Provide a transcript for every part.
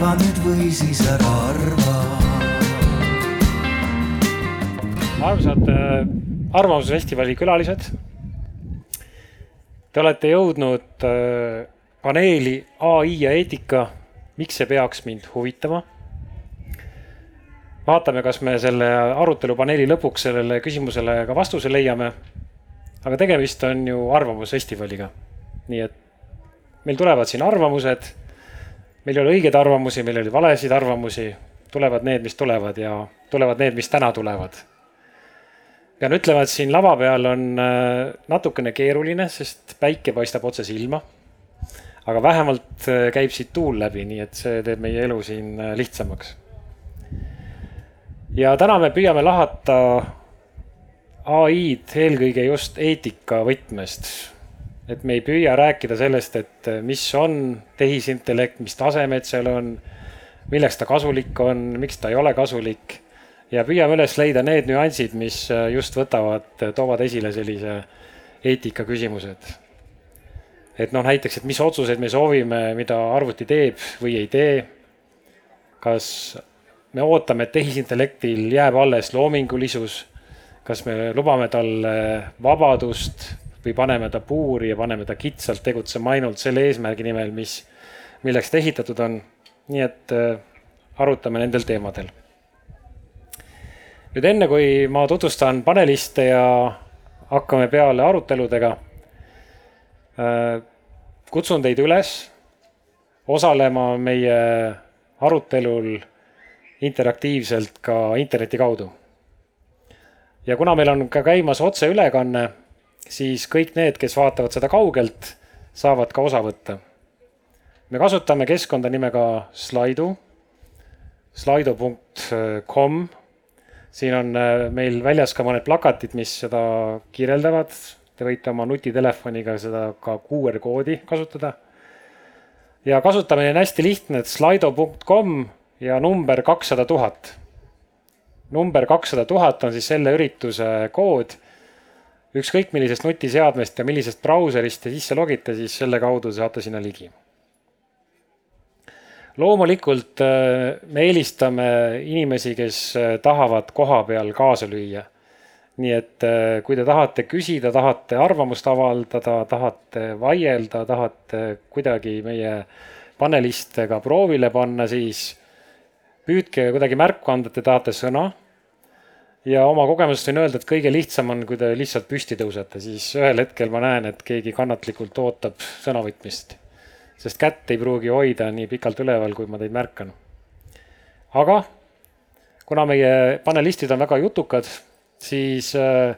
arva nüüd või siis ära arva. armsad äh, Arvamusfestivali külalised. Te olete jõudnud äh, paneeli ai ja eetika. miks see peaks mind huvitama? vaatame, kas me selle arutelupaneeli lõpuks sellele küsimusele ka vastuse leiame. aga tegemist on ju Arvamusfestivaliga. nii et meil tulevad siin arvamused. Meil ei ole õigeid arvamusi, meil oli valesid arvamusi, tulevad need, mis tulevad ja tulevad need, mis täna tulevad. pean ütlema, et siin lava peal on äh, natukene keeruline, sest päike paistab otse silma. aga vähemalt äh, käib siit tuul läbi, nii et see teeb meie elu siin äh, lihtsamaks. ja täna me püüame lahata ai-d eelkõige just eetika võtmest et me ei püüa rääkida sellest, et äh, mis on tehisintellekt, mis tasemed seal on, milleks ta kasulik on, miks ta ei ole kasulik. ja püüame üles leida need nüansid, mis äh, just võtavad, äh, toovad esile sellise eetika küsimused. et noh, näiteks, et mis otsuseid me soovime, mida arvuti teeb või ei tee. kas me ootame, et tehisintellektil jääb alles loomingulisus, kas me lubame talle vabadust või paneme ta puuri ja paneme ta kitsalt tegutsema ainult selle eesmärgi nimel, mis, milleks ta ehitatud on. nii et äh, arutame nendel teemadel. nüüd enne, kui ma tutvustan paneliste ja hakkame peale aruteludega äh,. kutsun teid üles osalema meie arutelul interaktiivselt ka interneti kaudu. ja kuna meil on ka käimas otseülekanne siis kõik need, kes vaatavad seda kaugelt, saavad ka osa võtta. me kasutame keskkonda nimega Slido, slido.com. siin on äh, meil väljas ka mõned plakatid, mis seda kirjeldavad. Te võite oma nutitelefoniga seda ka QR koodi kasutada. ja kasutamine on hästi lihtne, et slido.com ja number kakssada tuhat. number kakssada tuhat on siis selle ürituse kood ükskõik millisest nutiseadmest ja millisest brauserist te sisse logite, siis selle kaudu saate sinna ligi. loomulikult äh, me eelistame inimesi, kes äh, tahavad koha peal kaasa lüüa. nii et äh, kui te tahate küsida, tahate arvamust avaldada, tahate vaielda, tahate kuidagi meie paneliste ka proovile panna, siis püüdke kuidagi märku anda, et te tahate sõna ja oma kogemusest võin öelda, et kõige lihtsam on, kui te lihtsalt püsti tõusete, siis ühel hetkel ma näen, et keegi kannatlikult ootab sõnavõtmist. sest kätt ei pruugi hoida nii pikalt üleval, kui ma teid märkan. aga kuna meie panelistid on väga jutukad, siis äh,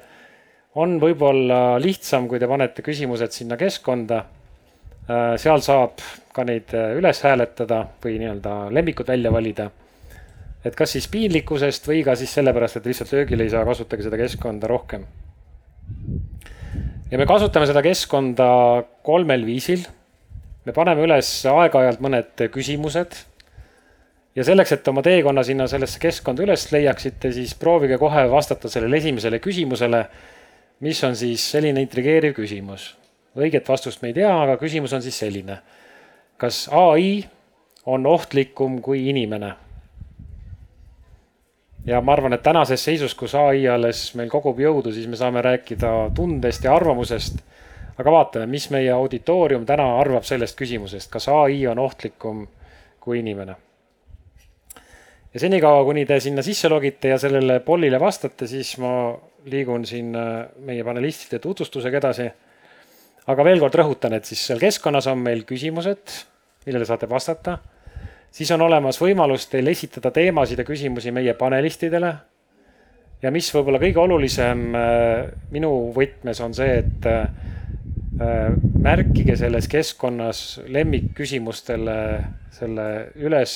on võib-olla lihtsam, kui te panete küsimused sinna keskkonda. Äh, seal saab ka neid äh, üles hääletada või nii-öelda lemmikud välja valida et kas siis piinlikkusest või ka siis sellepärast, et lihtsalt löögile ei saa, kasutage seda keskkonda rohkem. ja me kasutame seda keskkonda kolmel viisil. me paneme üles aeg-ajalt mõned küsimused. ja selleks, et oma teekonna sinna sellesse keskkonda üles leiaksite, siis proovige kohe vastata sellele esimesele küsimusele, mis on siis selline intrigeeriv küsimus. õiget vastust me ei tea, aga küsimus on siis selline. kas ai on ohtlikum kui inimene? Ja ma arvan, et tänases seisus, kus ai alles meil kogub jõudu, siis me saame rääkida tundest ja arvamusest. aga vaatame, mis meie auditoorium täna arvab sellest küsimusest, kas ai on ohtlikum kui inimene. ja senikaua, kuni te sinna sisse logite ja sellele pollile vastate, siis ma liigun siin äh, meie panelistide tutvustusega edasi. aga veel kord rõhutan, et siis seal keskkonnas on meil küsimused, millele saate vastata siis on olemas võimalus teil esitada teemasid ja küsimusi meie panelistidele. ja mis võib-olla kõige olulisem äh, minu võtmes on see, et äh, märkige selles keskkonnas lemmikküsimustele selle üles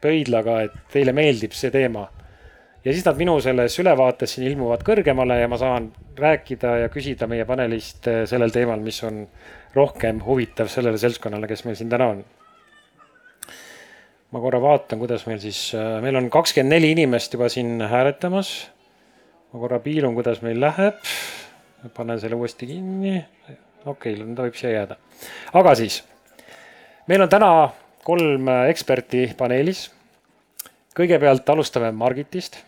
pöidlaga, et teile meeldib see teema. ja siis nad minu selles ülevaates siin ilmuvad kõrgemale ja ma saan rääkida ja küsida meie paneliste sellel teemal, mis on rohkem huvitav sellele seltskonnale, kes meil siin täna on ma korra vaatan, kuidas meil siis, äh, meil on kakskümmend neli inimest juba siin hääletamas. ma korra piilun, kuidas meil läheb. panen selle uuesti kinni. okei okay,, ta võib siia jääda. aga siis, meil on täna kolm eksperti paneelis. kõigepealt alustame Margitist.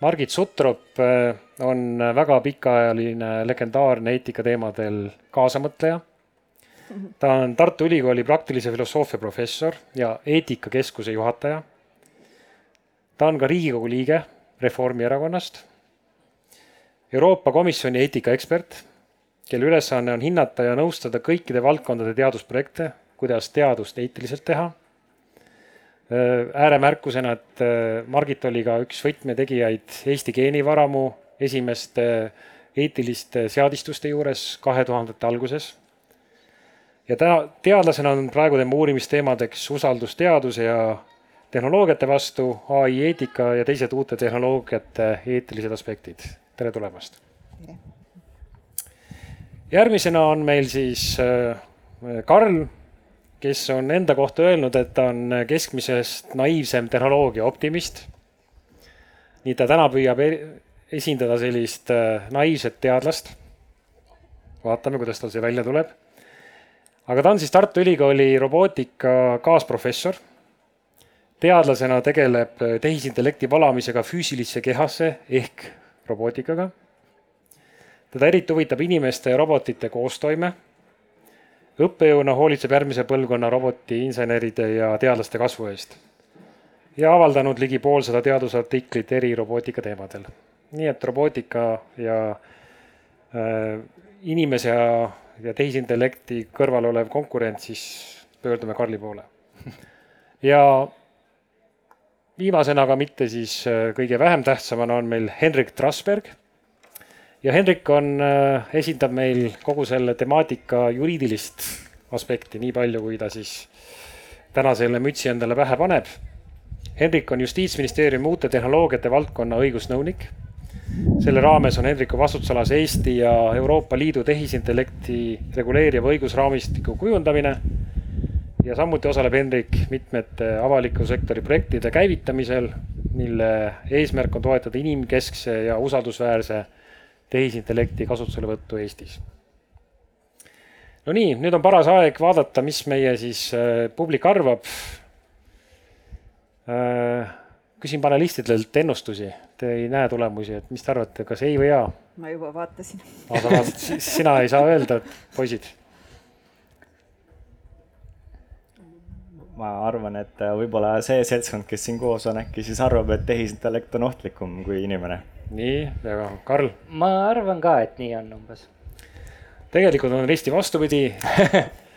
Margit Sutrop äh, on väga pikaajaline legendaarne eetikateemadel kaasamõtleja. Ta on Tartu Ülikooli praktilise filosoofia professor ja eetikakeskuse juhataja. ta on ka Riigikogu liige Reformierakonnast. Euroopa Komisjoni eetikaekspert, kelle ülesanne on hinnata ja nõustada kõikide valdkondade teadusprojekte kuidas teadust eetiliselt teha. ääremärkusena, et Margit oli ka üks võtmetegijaid Eesti geenivaramu esimeste eetiliste seadistuste juures kahe tuhandete alguses. Ja täna teadlasena on praegu tema uurimisteemadeks usaldus teaduse ja tehnoloogiate vastu, ai eetika ja teised uute tehnoloogiate eetilised aspektid. tere tulemast! järgmisena on meil siis Karl kes on enda kohta öelnud, et ta on keskmisest naiivsem tehnoloogia optimist. nii ta täna püüab esindada sellist äh, naiivset teadlast. vaatame, kuidas tal see välja tuleb. Aga ta on siis Tartu Ülikooli robootika kaasprofessor. teadlasena tegeleb äh, tehisintellekti valamisega füüsilisse kehasse ehk robootikaga. teda eriti huvitab inimeste ja robotite koostoime õppejõuna hoolitseb järgmise põlvkonna robotiinseneride ja teadlaste kasvu eest ja avaldanud ligi poolsada teadusartiklit eri robootika teemadel. nii et robootika ja äh, inimese ja, ja tehisintellekti kõrval olev konkurent, siis pöördume Karli poole. ja viimasena, aga mitte siis äh, kõige vähem tähtsamana on meil Henrik Trasberg ja Hendrik on, äh, esindab meil kogu selle temaatika juriidilist aspekti, nii palju, kui ta siis täna selle mütsi endale pähe paneb. Hendrik on Justiitsministeeriumi uute tehnoloogiate valdkonna õigusnõunik. Selle raames on Hendriku vastutusalas Eesti ja Euroopa Liidu tehisintellekti reguleeriva õigusraamistiku kujundamine. ja samuti osaleb Hendrik mitmete avaliku sektori projektide käivitamisel, mille eesmärk on toetada inimkeskse ja usaldusväärse tehisintellekti kasutuselevõttu Eestis. no nii, nüüd on paras aeg vaadata, mis meie siis äh, publik arvab äh,. Küsin panelistidelt ennustusi, te ei näe tulemusi, et mis te arvate, kas ei või jaa? ma juba vaatasin. aa, sa vaatasid, sina ei saa öelda, poisid ma arvan, et äh, võib-olla see seltskond, kes siin koos on, äkki siis arvab, et tehisintellekt on ohtlikum kui inimene nii, väga, Karl? ma arvan ka, et nii on umbes. tegelikult on risti vastupidi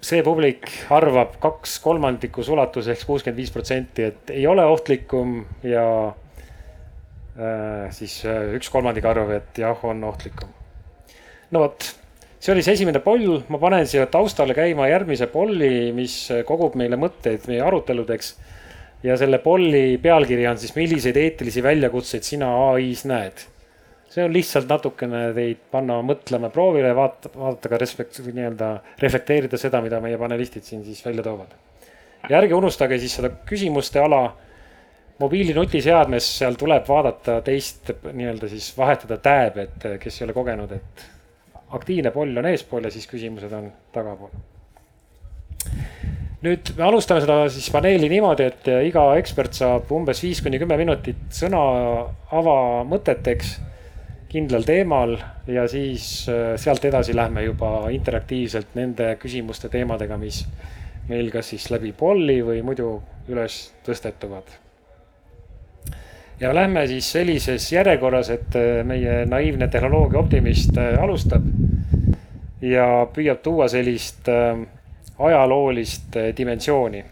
see publik arvab kaks kolmandikus ulatuses ehk kuuskümmend viis protsenti, et ei ole ohtlikum ja äh, siis äh, üks kolmandik arvab, et jah, on ohtlikum. no vot, see oli see esimene poll, ma panen siia taustale käima järgmise polli, mis kogub meile mõtteid meie aruteludeks ja selle polli pealkiri on siis, milliseid eetilisi väljakutseid sina ai-s näed? See on lihtsalt natukene teid panna mõtlema proovile vaata, vaadata ka respekt-, nii-öelda reflekteerida seda, mida meie panelistid siin siis välja toovad. ja ärge unustage siis seda küsimuste ala. Mobiili nutiseadmes, seal tuleb vaadata teist nii-öelda siis vahetada tääb, et kes ei ole kogenud, et aktiivne poll on eespool ja siis küsimused on tagapool. Nüüd me alustame seda siis paneeli niimoodi, et iga ekspert saab umbes viis kuni kümme minutit sõna avamõteteks kindlal teemal ja siis äh, sealt edasi lähme juba interaktiivselt nende küsimuste teemadega, mis meil kas siis läbi polli või muidu üles tõstetuvad. ja lähme siis sellises järjekorras, et äh, meie naiivne tehnoloogia optimist äh, alustab ja püüab tuua sellist ajaloolist dimensiooni.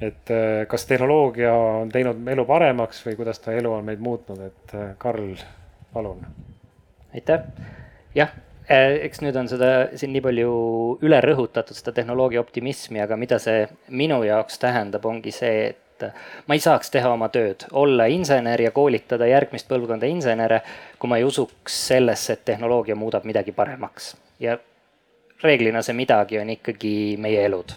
et kas tehnoloogia on teinud elu paremaks või kuidas ta elu on meid muutnud, et Karl, palun. aitäh, jah eks nüüd on seda siin nii palju üle rõhutatud, seda tehnoloogia optimismi, aga mida see minu jaoks tähendab, ongi see, et ma ei saaks teha oma tööd, olla insener ja koolitada järgmist põlvkonda insenere, kui ma ei usuks sellesse, et tehnoloogia muudab midagi paremaks. ja reeglina see midagi on ikkagi meie elud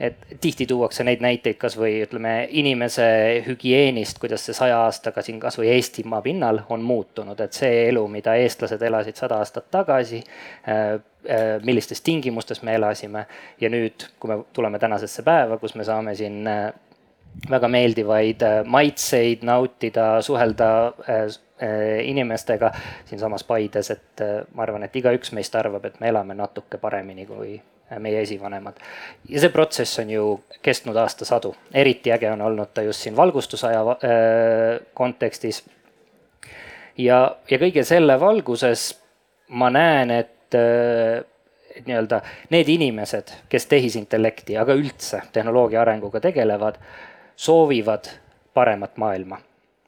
et tihti tuuakse neid näiteid kasvõi ütleme inimese hügieenist, kuidas see saja aastaga siin kasvõi Eestimaa pinnal on muutunud, et see elu, mida eestlased elasid sada aastat tagasi, äh, millistes tingimustes me elasime. ja nüüd, kui me tuleme tänasesse päeva, kus me saame siin väga meeldivaid maitseid nautida, suhelda inimestega siinsamas Paides, et ma arvan, et igaüks meist arvab, et me elame natuke paremini kui meie esivanemad. ja see protsess on ju kestnud aastasadu, eriti äge on olnud ta just siin valgustusaja äh, kontekstis. ja, ja kõige selle valguses ma näen, et äh, et nii-öelda need inimesed, kes tehisintellekti, aga üldse tehnoloogia arenguga tegelevad, soovivad paremat maailma.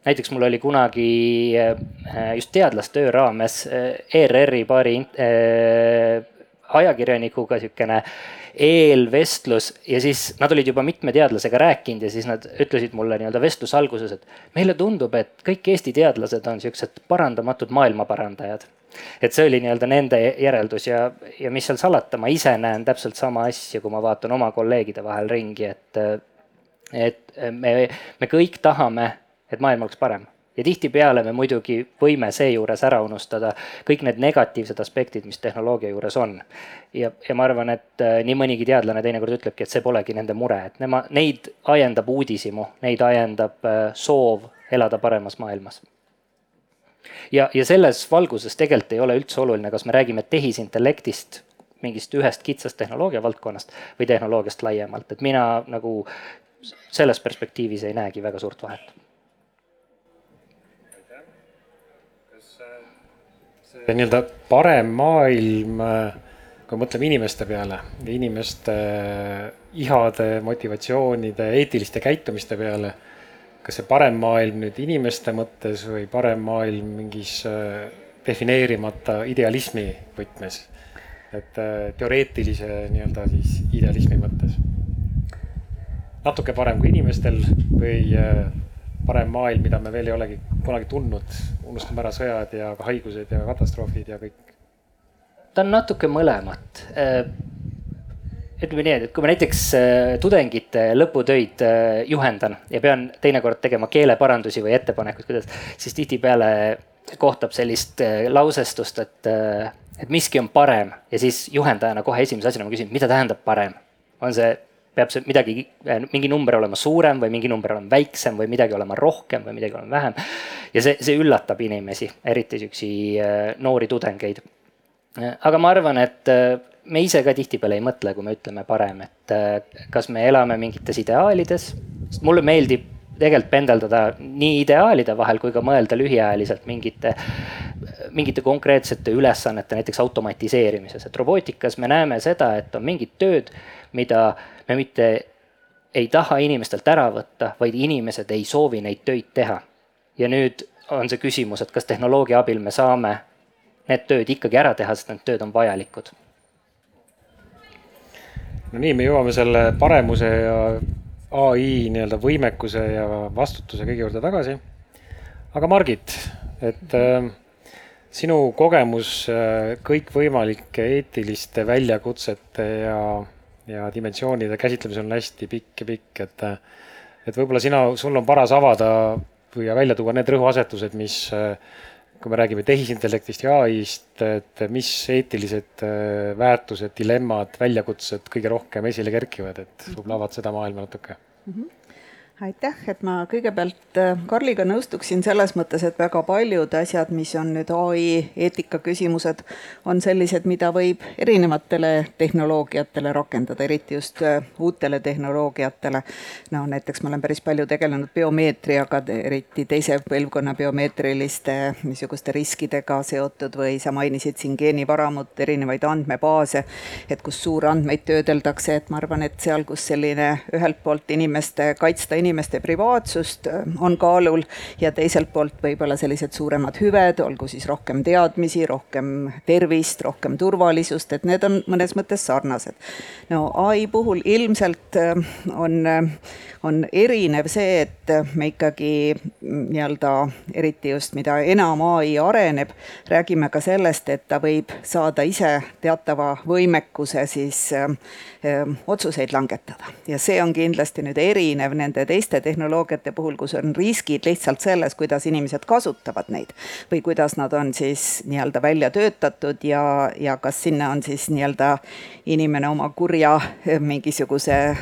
näiteks mul oli kunagi äh, just teadlastöö raames ERR-i paari ajakirjanikuga niisugune eelvestlus ja siis nad olid juba mitme teadlasega rääkinud ja siis nad ütlesid mulle nii-öelda vestluse alguses, et meile tundub, et kõik Eesti teadlased on siuksed parandamatud maailmaparandajad. et see oli nii-öelda nende järeldus ja, ja mis seal salata, ma ise näen täpselt sama asja, kui ma vaatan oma kolleegide vahel ringi, et, et me, me kõik tahame, et maailm oleks parem ja tihtipeale me muidugi võime seejuures ära unustada kõik need negatiivsed aspektid, mis tehnoloogia juures on. ja, ja ma arvan, et äh, nii mõnigi teadlane teinekord ütlebki, et see polegi nende mure, et nema, neid ajendab uudishimu, neid ajendab äh, soov elada paremas maailmas. Ja, ja selles valguses tegelikult ei ole üldse oluline, kas me räägime tehisintellektist, mingist ühest kitsast tehnoloogia valdkonnast või tehnoloogiast laiemalt, et mina nagu selles perspektiivis ei näegi väga suurt vahet see nii-öelda parem maailm, kui mõtleme inimeste peale inimeste ihade, motivatsioonide, eetiliste käitumiste peale. kas see parem maailm nüüd inimeste mõttes või parem maailm mingis äh, defineerimata idealismi võtmes? et äh, teoreetilise nii-öelda siis idealismi mõttes. natuke parem kui inimestel või parem maailm, mida me veel ei olegi kunagi tundnud, unustame ära sõjad ja haigused ja katastroofid ja kõik? ta on natuke mõlemat. Äh, ütleme nii, et kui ma näiteks äh, tudengite lõputöid äh, juhendan ja pean teinekord tegema keeleparandusi või ettepanekuid, kuidas, siis tihtipeale kohtab sellist lausestust, et, et miski on parem ja siis juhendajana kohe esimese asjana ma küsin, mida tähendab parem. on see peab see midagi, mingi number olema suurem või mingi number olema väiksem või midagi olema rohkem või midagi olema vähem. ja see, see üllatab inimesi, eriti siuksi äh, noori tudengeid. aga ma arvan, et äh, me ise ka tihtipeale ei mõtle, kui me ütleme parem, et äh, kas me elame mingites ideaalides, sest mulle meeldib tegelikult pendeldada nii ideaalide vahel kui ka mõelda lühiajaliselt mingite, mingite konkreetsete ülesannete, näiteks automatiseerimises, et robootikas me näeme seda, et on mingid tööd, mida me mitte ei taha inimestelt ära võtta, vaid inimesed ei soovi neid töid teha. ja nüüd on see küsimus, et kas tehnoloogia abil me saame need tööd ikkagi ära teha, sest need tööd on vajalikud. no nii, me jõuame selle paremuse ja ai nii-öelda võimekuse ja vastutuse kõige juurde tagasi. aga Margit, et äh, sinu kogemus äh, kõikvõimalike eetiliste väljakutsete ja, ja dimensioonide käsitlemisel on hästi pikk ja pikk, et et võib-olla sina, sul on paras avada või välja tuua need rõhuasetused, mis kui me räägime tehisintellektist ja ai-st, et mis eetilised väärtused, dilemmad, väljakutsed kõige rohkem esile kerkivad, et võib-olla avad seda maailma natuke mm? -hmm aitäh, et ma kõigepealt äh, Karliga nõustuksin selles mõttes, et väga paljud asjad, mis on nüüd ai eetika küsimused, on sellised, mida võib erinevatele tehnoloogiatele rakendada, eriti just äh, uutele tehnoloogiatele. no näiteks ma olen päris palju tegelenud biomeetriaga, eriti teise põlvkonna biomeetriliste niisuguste riskidega seotud või sa mainisid siin geenivaramut, erinevaid andmebaase, et kus suurandmeid töödeldakse, et ma arvan, et seal, kus selline ühelt poolt inimeste kaitsta inimesi, inimeste privaatsust äh, on kaalul ja teiselt poolt võib-olla sellised suuremad hüved, olgu siis rohkem teadmisi, rohkem tervist, rohkem turvalisust, et need on mõnes mõttes sarnased. no ai puhul ilmselt äh, on, äh, on erinev see, et me ikkagi mm, nii-öelda, eriti just mida enam ai areneb, räägime ka sellest, et ta võib saada ise teatava võimekuse siis öö, otsuseid langetada ja see on kindlasti nüüd erinev nende teiste tehnoloogiate puhul, kus on riskid lihtsalt selles, kuidas inimesed kasutavad neid või kuidas nad on siis nii-öelda välja töötatud ja, ja kas sinna on siis nii-öelda inimene oma kurja mingisuguse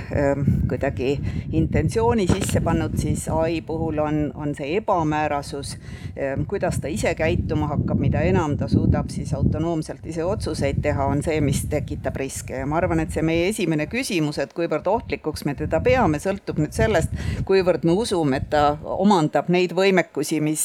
kuidagi intentsiooni sisse pannud, siis ai puhul on, on see ebamäärasus, kuidas ta ise käituma hakkab, mida enam ta suudab siis autonoomselt ise otsuseid teha, on see, mis tekitab riske. Ja ma arvan, et see meie esimene küsimus, et kuivõrd ohtlikuks me teda peame, sõltub nüüd sellest, kuivõrd me usume, et ta omandab neid võimekusi, mis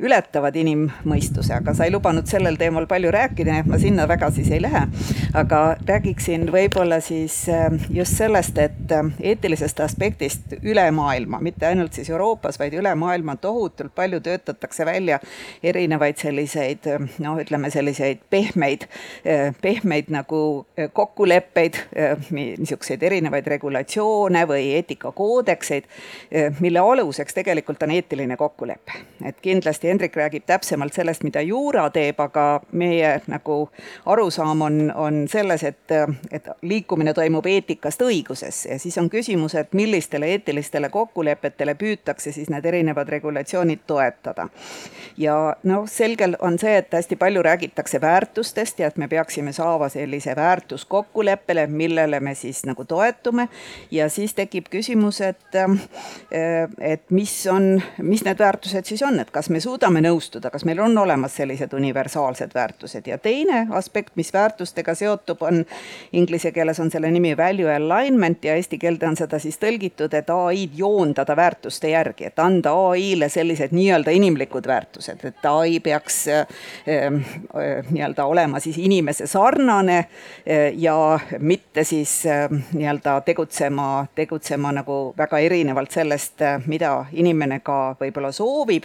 ületavad inimmõistuse, aga sa ei lubanud sellel teemal palju rääkida, nii et ma sinna väga siis ei lähe. aga räägiksin võib-olla siis just sellest, et eetilisest aspektist üle maailma, mitte ainult siis Euroopas, vaid üle maailma tohutult palju töötatakse välja erinevaid selliseid noh, ütleme selliseid pehmeid, pehmeid nagu kokkuleppeid, niisuguseid erinevaid regulatsioone või eetikakoodekseid, mille aluseks tegelikult on eetiline kokkulepe. et kindlasti Hendrik räägib täpsemalt sellest, mida juura teeb, aga meie nagu arusaam on, on selles, et, et liikumine toimub eetikast õigusesse ja siis on küsimus, et millistele eetilistele kokkulepetele püütakse siis need erinevad regulatsioonid toetada. ja noh, selgel on see, et hästi palju räägitakse väärtustest ja et me peaksime saama sellise väärtuskokkuleppele, millele me siis nagu toetume ja siis tekib küsimus, et, et mis on, mis need väärtused siis on, et kas me suudame nõustuda, kas meil on olemas sellised universaalsed väärtused. Ja teine aspekt, mis väärtustega seotub, on inglise keeles on selle nimi value alignment ja eesti keelde on seda siis tõlgitud, et ai-d joondada väärtuste järgi, et anda ai-le sellised nii-öelda inimlikud väärtused, et ai peaks äh, äh, nii-öelda olema siis inimese sarnane äh, ja mitte siis äh, nii-öelda tegutsema, tegutsema nagu väga erinevalt sellest, äh, mida inimene ka võib-olla soovib.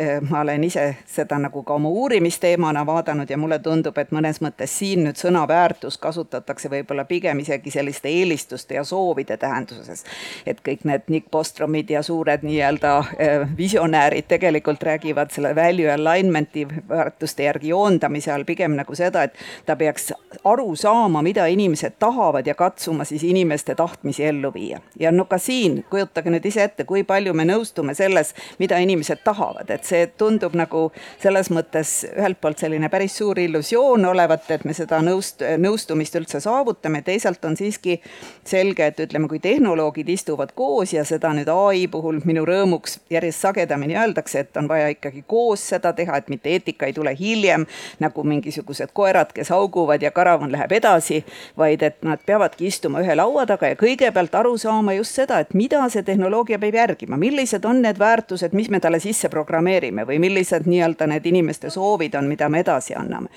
Äh, ma olen ise seda nagu ka oma uurimisteemana vaadanud ja mulle tundub, et mõnes mõttes siin nüüd sõna väärtus kasutatakse võib-olla pigem isegi selliste eelistuste ja soovide tähenduses. et kõik need Nick Bostromid ja suured nii-öelda äh, visionäärid tegelikult räägivad selle value alignment'i väärtuste järgi joondamise all pigem nagu seda, et ta peaks aru saama, mida inimesed tahavad ja katsuma siis inimeste tahtmisi ellu viia. ja no ka siin, kujutage nüüd ise ette, kui palju me nõustume selles, mida inimesed tahavad, et see tundub nagu selles mõttes ühelt poolt selline päris suur illusioon olevat, et me seda nõust-, nõustumist üldse saavutame, teisalt on siiski selge, et ütleme, kui tehnoloogid istuvad koos ja seda nüüd ai puhul minu rõõmuks järjest sagedamini öeldakse, et on vaja ikkagi koos seda teha, et mitte eetika ei tule hiljem nagu mingisugused koerad, kes hauguvad ja karavan läheb edasi, vaid et nad peavadki istuma ühe laua taga ja kõigepealt aru saama just seda, et mida see tehnoloogia peab järgima, millised on need väärtused, mis me talle sisse programmeerime või millised nii-öelda need inimeste soovid on, mida me edasi anname.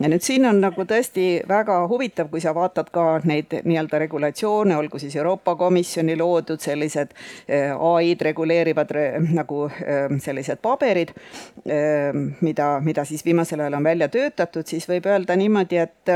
ja nüüd siin on nagu tõesti väga huvitav, kui sa vaatad ka neid nii-öelda regulatsioone, olgu siis Euroopa Komisjoni loodud sellised ai-d reguleerivad nagu sellised paberid, mida, mida siis viimasel ajal on välja töötatud, siis võib öelda niimoodi, et,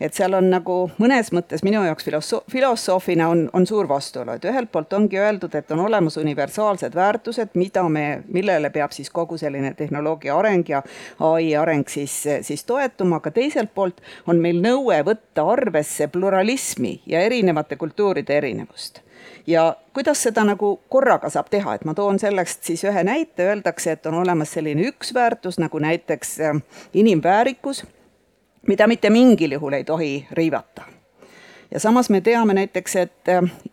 et seal on nagu mõnes mõttes minu jaoks filoso-, filosoofina on, on suur vastuolu, et ühelt poolt ongi öeldud, et on olemas universaalsed väärtused, mida me, millele peab siis kogu selline tehnoloogia areng ja ai areng siis, siis toetuma, aga teiselt poolt on meil nõue võtta arvesse pluralismi ja erinevate kultuuride erinevust. Ja kuidas seda nagu korraga saab teha, et ma toon sellest siis ühe näite, öeldakse, et on olemas selline üks väärtus nagu näiteks inimväärikus, mida mitte mingil juhul ei tohi riivata ja samas me teame näiteks, et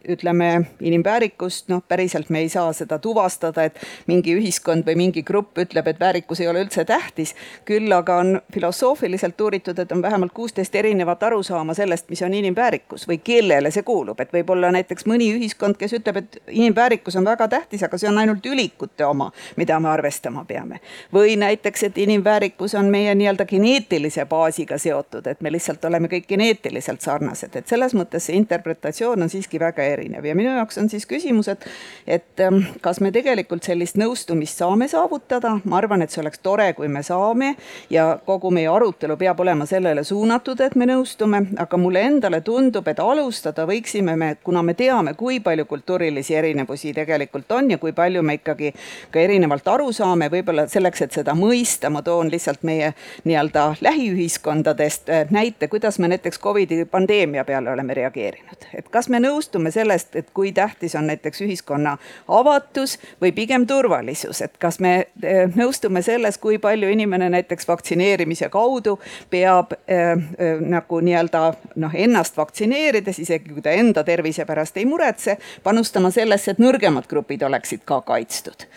ütleme, inimväärikust, noh, päriselt me ei saa seda tuvastada, et mingi ühiskond või mingi grupp ütleb, et väärikus ei ole üldse tähtis. küll aga on filosoofiliselt uuritud, et on vähemalt kuusteist erinevat arusaama sellest, mis on inimväärikus või kellele see kuulub, et võib olla näiteks mõni ühiskond, kes ütleb, et inimväärikus on väga tähtis, aga see on ainult ülikute oma, mida me arvestama peame. või näiteks, et inimväärikus on meie nii-öelda geneetilise baasiga seotud, et me lihtsalt oleme kõik geneetiliselt sarnased, et selle selles mõttes see interpretatsioon on siiski väga erinev ja minu jaoks on siis küsimus, et, et ähm, kas me tegelikult sellist nõustumist saame saavutada, ma arvan, et see oleks tore, kui me saame ja kogu meie arutelu peab olema sellele suunatud, et me nõustume, aga mulle endale tundub, et alustada võiksime me, kuna me teame, kui palju kultuurilisi erinevusi tegelikult on ja kui palju me ikkagi ka erinevalt aru saame, võib-olla selleks, et seda mõista, ma toon lihtsalt meie nii-öelda lähiühiskondadest äh, näite, kuidas me näiteks Covidi pandeemia peale oleme reageerinud. et kas me nõustume sellest, et kui tähtis on näiteks ühiskonna avatus või pigem turvalisus, et kas me eh, nõustume selles, kui palju inimene näiteks vaktsineerimise kaudu peab äh, äh, nagu nii-öelda noh, ennast vaktsineerides, isegi kui ta enda tervise pärast ei muretse, panustama sellesse, et nõrgemad grupid oleksid ka kaitstud.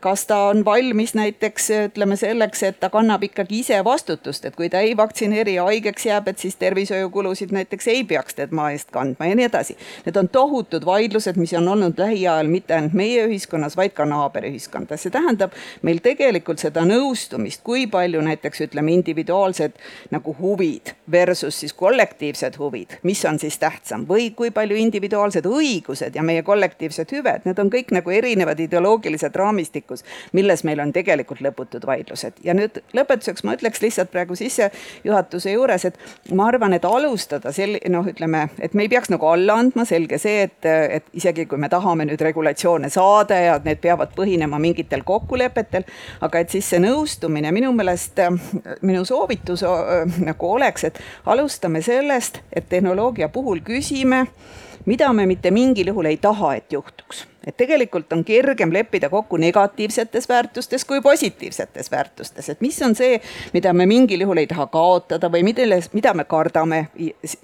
kas ta on valmis näiteks ütleme selleks, et ta kannab ikkagi ise vastutust, et kui ta ei vaktsineeri ja haigeks jääb, et siis tervishoiukulusid näiteks ei peaks tema eest kandma ja nii edasi. Need on tohutud vaidlused, mis on olnud lähiajal mitte ainult meie ühiskonnas, vaid ka naaberühiskondades. see tähendab meil tegelikult seda nõustumist, kui palju näiteks ütleme, individuaalsed nagu huvid versus siis kollektiivsed huvid, mis on siis tähtsam või kui palju individuaalsed õigused ja meie kollektiivsed hüved, need on kõik nagu erinevad ideoloogilised raamistikus, milles meil on tegelikult lõputud vaidlused. ja nüüd lõpetuseks ma ütleks lihtsalt praegu sissejuhatuse juures, et ma arvan, et alustada sel-, noh, ütleme, et me ei peaks nagu alla andma, selge see, et, et isegi kui me tahame nüüd regulatsioone saada ja need peavad põhinema mingitel kokkulepetel, aga et siis see nõustumine minu meelest, minu soovitus nagu oleks, et alustame sellest, et tehnoloogia puhul küsime, mida me mitte mingil juhul ei taha, et juhtuks et tegelikult on kergem leppida kokku negatiivsetes väärtustes kui positiivsetes väärtustes, et mis on see, mida me mingil juhul ei taha kaotada või milles, mida me kardame,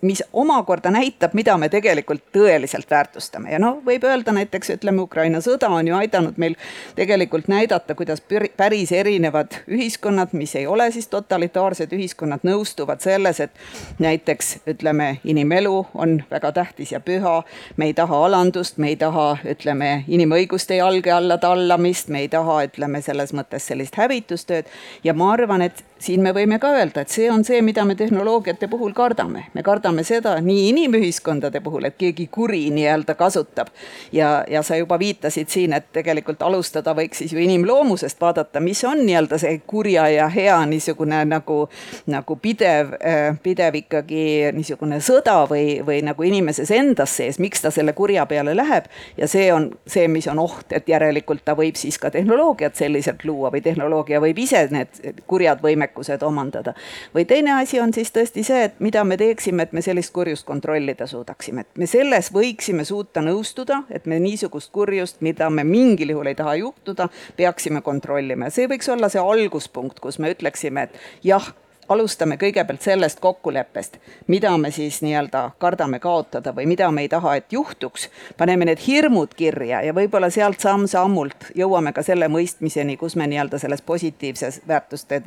mis omakorda näitab, mida me tegelikult tõeliselt väärtustame. Ja noh, võib öelda näiteks ütleme, Ukraina sõda on ju aidanud meil tegelikult näidata, kuidas päris erinevad ühiskonnad, mis ei ole siis totalitaarsed ühiskonnad, nõustuvad selles, et näiteks ütleme, inimelu on väga tähtis ja püha, me ei taha alandust, me ei taha, ütleme, inimõiguste jalge alla tallamist, me ei taha, ütleme selles mõttes sellist hävitustööd ja ma arvan, et siin me võime ka öelda, et see on see, mida me tehnoloogiate puhul kardame. me kardame seda nii inimühiskondade puhul, et keegi kuri nii-öelda kasutab. ja, ja sa juba viitasid siin, et tegelikult alustada võiks siis ju inimloomusest vaadata, mis on nii-öelda see kurja ja hea niisugune nagu, nagu pidev, pidev ikkagi niisugune sõda või, või nagu inimeses endas sees, miks ta selle kurja peale läheb ja see on see, mis on oht, et järelikult ta võib siis ka tehnoloogiat selliselt luua või tehnoloogia võib ise need kurjad võimekused omandada. või teine asi on siis tõesti see, et mida me teeksime, et me sellist kurjust kontrollida suudaksime, et me selles võiksime suuta nõustuda, et me niisugust kurjust, mida me mingil juhul ei taha juhtuda, peaksime kontrollima ja see võiks olla see alguspunkt, kus me ütleksime, et jah alustame kõigepealt sellest kokkuleppest, mida me siis nii-öelda kardame kaotada või mida me ei taha, et juhtuks. paneme need hirmud kirja ja võib-olla sealt samm-sammult jõuame ka selle mõistmiseni, kus me nii-öelda selles positiivses väärtuste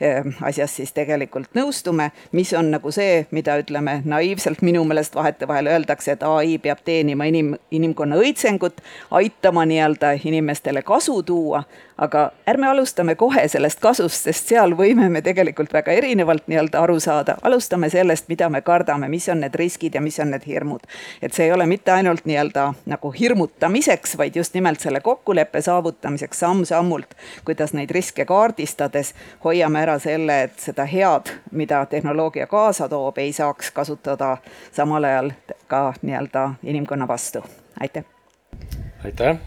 eh, asjas siis tegelikult nõustume, mis on nagu see, mida ütleme naiivselt minu meelest vahetevahel öeldakse, et ai peab teenima inim, inimkonna õitsengut, aitama nii-öelda inimestele kasu tuua aga ärme alustame kohe sellest kasust, sest seal võime me tegelikult väga erinevalt nii-öelda aru saada. alustame sellest, mida me kardame, mis on need riskid ja mis on need hirmud. et see ei ole mitte ainult nii-öelda nagu hirmutamiseks, vaid just nimelt selle kokkuleppe saavutamiseks samm-sammult, kuidas neid riske kaardistades hoiame ära selle, et seda head, mida tehnoloogia kaasa toob, ei saaks kasutada samal ajal ka nii-öelda inimkonna vastu. aitäh! aitäh!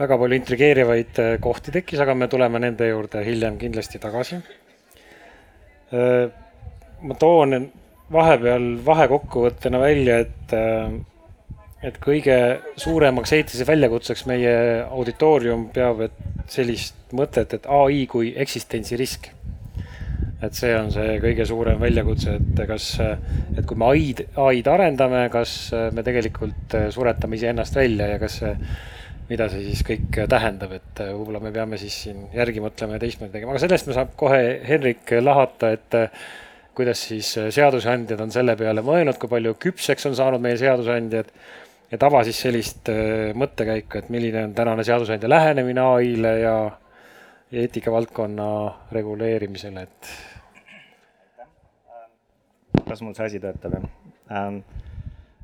väga palju intrigeerivaid äh, kohti tekkis, aga me tuleme nende juurde hiljem kindlasti tagasi. Äh, ma toon vahepeal vahekokkuvõttena välja, et, äh, et kõige suuremaks eetiliseks väljakutseks meie auditoorium peab sellist mõtet, et ai kui eksistentsirisk. et see on see kõige suurem väljakutse, et kas, et kui me ai-d, ai-d arendame, kas me tegelikult suretame iseennast välja ja kas see mida see siis kõik tähendab, et äh, võib-olla me peame siis siin järgi mõtlema ja teistmoodi tegema, aga sellest me saab kohe Henrik lahata, et äh, kuidas siis äh, seadusandjad on selle peale mõelnud, kui palju küpseks on saanud meie seadusandjad et ava siis sellist mõttekäiku, et milline on tänane seadusandja lähenemine ai-le ja, ja eetikavaldkonna reguleerimisele, et. kas mul see asi töötab, jah ähm,? Äh,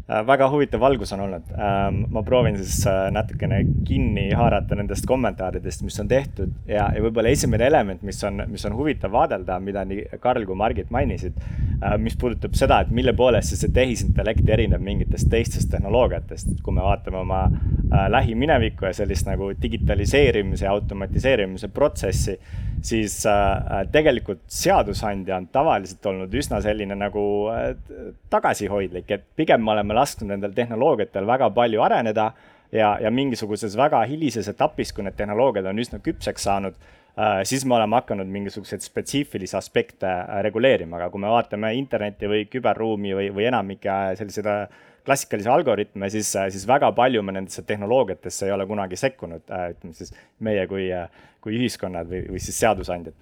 väga huvitav valgus on olnud. Ähm, ma proovin siis äh, natukene kinni haarata nendest kommentaaridest, mis on tehtud ja, ja võib-olla esimene element, mis on, mis on huvitav vaadelda, mida nii Karl kui Margit mainisid, äh, mis puudutab seda, et mille poolest siis see tehisintellekt erineb mingitest teistest tehnoloogiatest, kui me vaatame oma äh, lähiminevikku ja sellist nagu digitaliseerimise ja automatiseerimise protsessi, siis äh, tegelikult seadusandja on tavaliselt olnud üsna selline nagu äh, tagasihoidlik, et pigem me oleme lasknud nendel tehnoloogiatel väga palju areneda ja, ja mingisuguses väga hilises etapis, kui need tehnoloogiad on üsna küpseks saanud äh,, siis me oleme hakanud mingisuguseid spetsiifilisi aspekte äh, reguleerima, aga kui me vaatame internetti või küberruumi või, või enamike selliseid äh, klassikalisi algoritme, siis, äh, siis väga palju me nendesse tehnoloogiatesse ei ole kunagi sekkunud, ütleme siis meie kui, kui ühiskonnad või, või siis seadusandjad.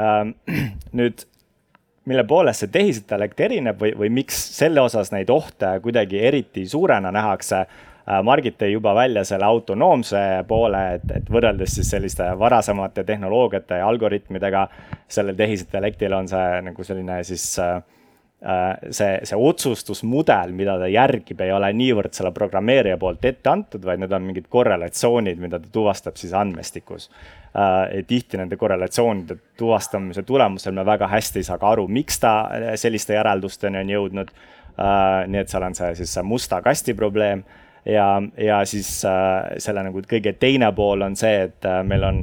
Ähm, nüüd, mille poolest see tehisintellekt erineb või, või miks selle osas neid ohte kuidagi eriti suurena nähakse Äh, Margit tõi juba välja selle autonoomse poole, et, et võrreldes siis selliste varasemate tehnoloogiate ja algoritmidega, sellel tehisintellektil on see nagu selline siis äh, äh, see, see otsustusmudel, mida ta järgib, ei ole niivõrd selle programmeerija poolt ette antud, vaid need on mingid korrelatsioonid, mida ta tuvastab siis andmestikus. tihti nende korrelatsioonide tuvastamise tulemusel me väga hästi ei saa ka aru, miks ta selliste järeldusteni on jõudnud. nii et seal on see siis see musta kasti probleem ja, ja siis äh, selle nagu kõige teine pool on see, et äh, meil on,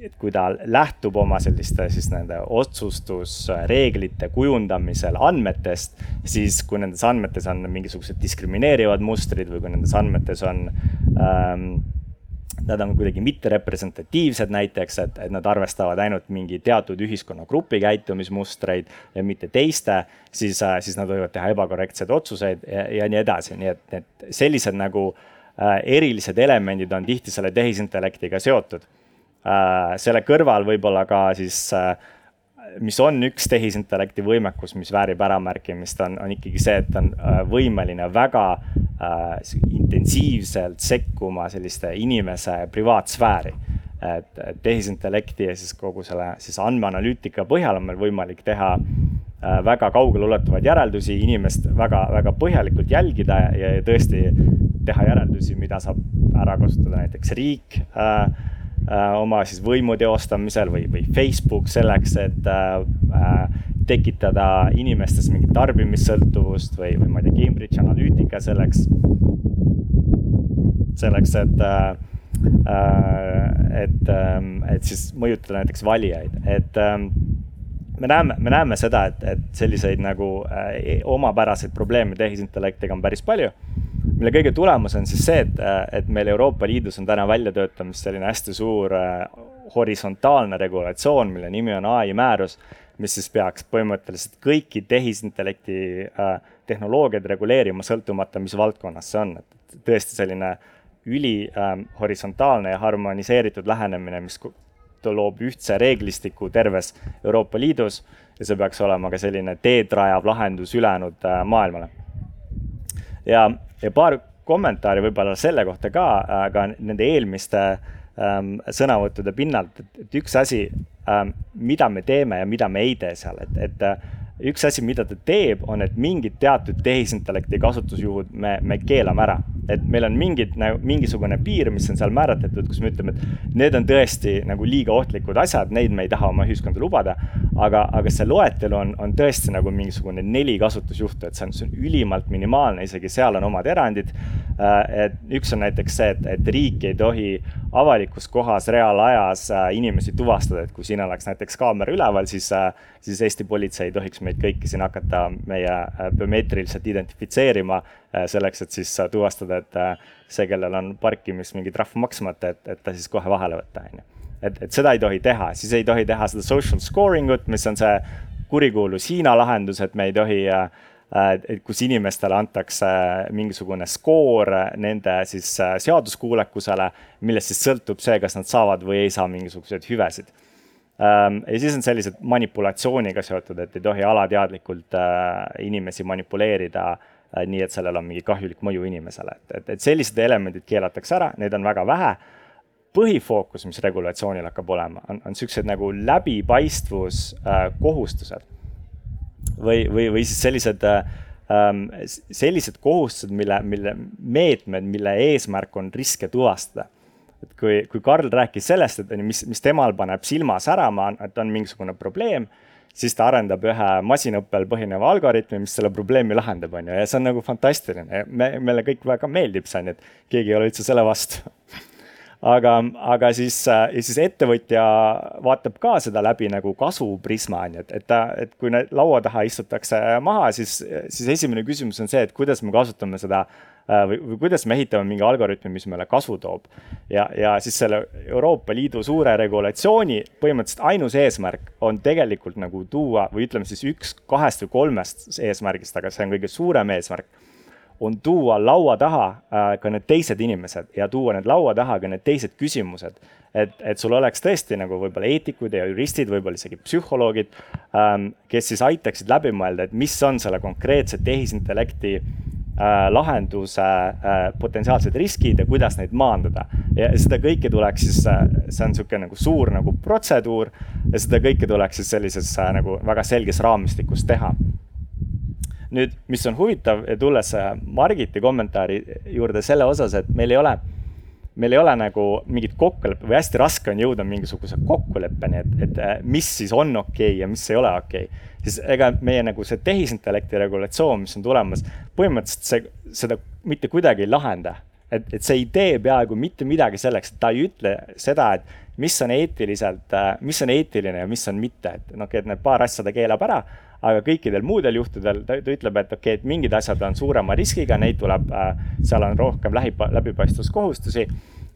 et kui ta lähtub oma selliste siis nende otsustusreeglite kujundamisel andmetest, siis kui nendes andmetes on mingisugused diskrimineerivad mustrid või kui nendes andmetes on ähm, nad on kuidagi mitterepresentatiivsed näiteks, et, et nad arvestavad ainult mingi teatud ühiskonnagrupi käitumismustreid ja mitte teiste, siis, äh, siis nad võivad teha ebakorrektseid otsuseid ja, ja nii edasi, nii et, et sellised nagu äh, erilised elemendid on tihti selle tehisintellektiga seotud. Selle kõrval võib-olla ka siis äh, mis on üks tehisintellekti võimekus, mis väärib äramärkimist, on, on ikkagi see, et ta on äh, võimeline väga äh, intensiivselt sekkuma selliste inimese privaatsfääri. et, tehisintellekti ja siis kogu selle siis andmeanalüütika põhjal on meil võimalik teha äh, väga kaugeleulatuvaid järeldusi, inimest väga-väga põhjalikult jälgida ja, ja tõesti teha järeldusi, mida saab ära kasutada näiteks riik äh, Äh, oma siis võimu teostamisel või, või Facebook selleks, et äh, äh, tekitada inimestes mingit tarbimissõltuvust või, või ma ei tea, Cambridge Analytica selleks, selleks, et et, ähm, et siis mõjutada näiteks valijaid, et ähm, me näeme, me näeme seda, et, et selliseid nagu omapäraseid probleeme tehisintellektiga on päris palju mille kõige tulemus on siis see, et, et meil Euroopa Liidus on täna väljatöötamas selline hästi suur äh, horisontaalne regulatsioon, mille nimi on ai määrus, mis siis peaks põhimõtteliselt kõiki tehisintellekti äh, tehnoloogiaid reguleerima, sõltumata, mis valdkonnas see on, et tõesti selline üli äh, horisontaalne ja harmoniseeritud lähenemine, mis loob ühtse reeglistiku terves Euroopa Liidus ja see peaks olema ka selline teed rajav lahendus ülejäänud äh, maailmale. Ja ja paar kommentaari võib-olla selle kohta ka, aga nende eelmiste ähm, sõnavõttude pinnalt, et üks asi ähm,, mida me teeme ja mida me ei tee seal, et, et üks asi, mida ta teeb, on, et mingid teatud tehisintellekti kasutusjuhud me, me keelame ära. et meil on mingid nagu mingisugune piir, mis on seal määratletud, kus me ütleme, et need on tõesti nagu liiga ohtlikud asjad, neid me ei taha oma ühiskonda lubada. aga, aga see loetelu on, on tõesti nagu mingisugune neli kasutusjuhtu, et see on, see on ülimalt minimaalne, isegi seal on omad erandid. Äh, et üks on näiteks see, et, et riik ei tohi avalikus kohas reaalajas äh, inimesi tuvastada, et kui siin oleks näiteks kaamera üleval, siis, äh, siis Eesti politsei ei tohiks meid kõiki siin hakata meie biomeetriliselt identifitseerima selleks, et siis tuvastada, et see, kellel on parkimis mingi trahv maksmata, et, et ta siis kohe vahele võtta, on ju. et, et seda ei tohi teha, siis ei tohi teha seda social scoring ut, mis on see kurikuulus Hiina lahendus, et me ei tohi äh, Äh, et kus inimestele antakse mingisugune skoor nende siis äh, seaduskuulekusele, millest siis sõltub see, kas nad saavad või ei saa mingisuguseid hüvesid. Ähm, ja siis on sellised manipulatsiooniga seotud, et ei tohi alateadlikult äh, inimesi manipuleerida nii, et sellel on mingi kahjulik mõju inimesele, et, et, et sellised elemendid keelatakse ära, neid on väga vähe. Põhifookus, mis regulatsioonil hakkab olema, on, on siuksed nagu läbipaistvus äh, või, või, või siis sellised ähm, sellised kohustused, mille, mille meetmed, mille eesmärk on riske tuvastada. Et kui, kui Karl rääkis sellest, et on ju, mis, mis temal paneb silma särama, et on mingisugune probleem, siis ta arendab ühe masinõppel põhineva algoritmi, mis selle probleemi lahendab, on ju, ja see on nagu fantastiline. me, meile kõik väga meeldib see, on ju, et keegi ei ole üldse selle vastu aga, aga siis, siis ettevõtja vaatab ka seda läbi nagu kasvuprisma, on ju, et, et ta, et kui laua taha istutakse maha, siis, siis esimene küsimus on see, et kuidas me kasutame seda või, või kuidas me ehitame mingi algoritmi, mis meile kasu toob. ja, ja siis selle Euroopa Liidu suure regulatsiooni põhimõtteliselt ainus eesmärk on tegelikult nagu tuua või ütleme siis üks kahest või kolmest eesmärgist, aga see on kõige suurem eesmärk on tuua laua taha äh, ka need teised inimesed ja tuua need laua taha ka need teised küsimused. et, et sul oleks tõesti nagu võib-olla eetikud ja juristid, võib-olla isegi psühholoogid ähm,, kes siis aitaksid läbi mõelda, et mis on selle konkreetse tehisintellekti äh, lahenduse äh, potentsiaalsed riskid ja kuidas neid maandada. ja seda kõike tuleks siis äh,, see on niisugune nagu suur nagu protseduur ja seda kõike tuleks siis sellises äh, nagu väga selges raamistikus teha nüüd, mis on huvitav, tulles Margiti kommentaari juurde selle osas, et meil ei ole, meil ei ole nagu mingit kokkulepet või hästi raske on jõuda mingisuguse kokkuleppeni, et, et äh, mis siis on okei okay ja mis ei ole okei okay. siis ega meie nagu see tehisintellekti regulatsioon, mis on tulemas, põhimõtteliselt see, seda mitte kuidagi ei lahenda et, et see ei tee peaaegu mitte midagi selleks, et ta ei ütle seda, et mis on eetiliselt, äh, mis on eetiline ja mis on mitte, et noh, et need paar asja ta keelab ära aga kõikidel muudel juhtudel ta, ta ütleb, et okei okay,, et mingid asjad on suurema riskiga, neid tuleb äh,, seal on rohkem lähi, läbipaistvuskohustusi.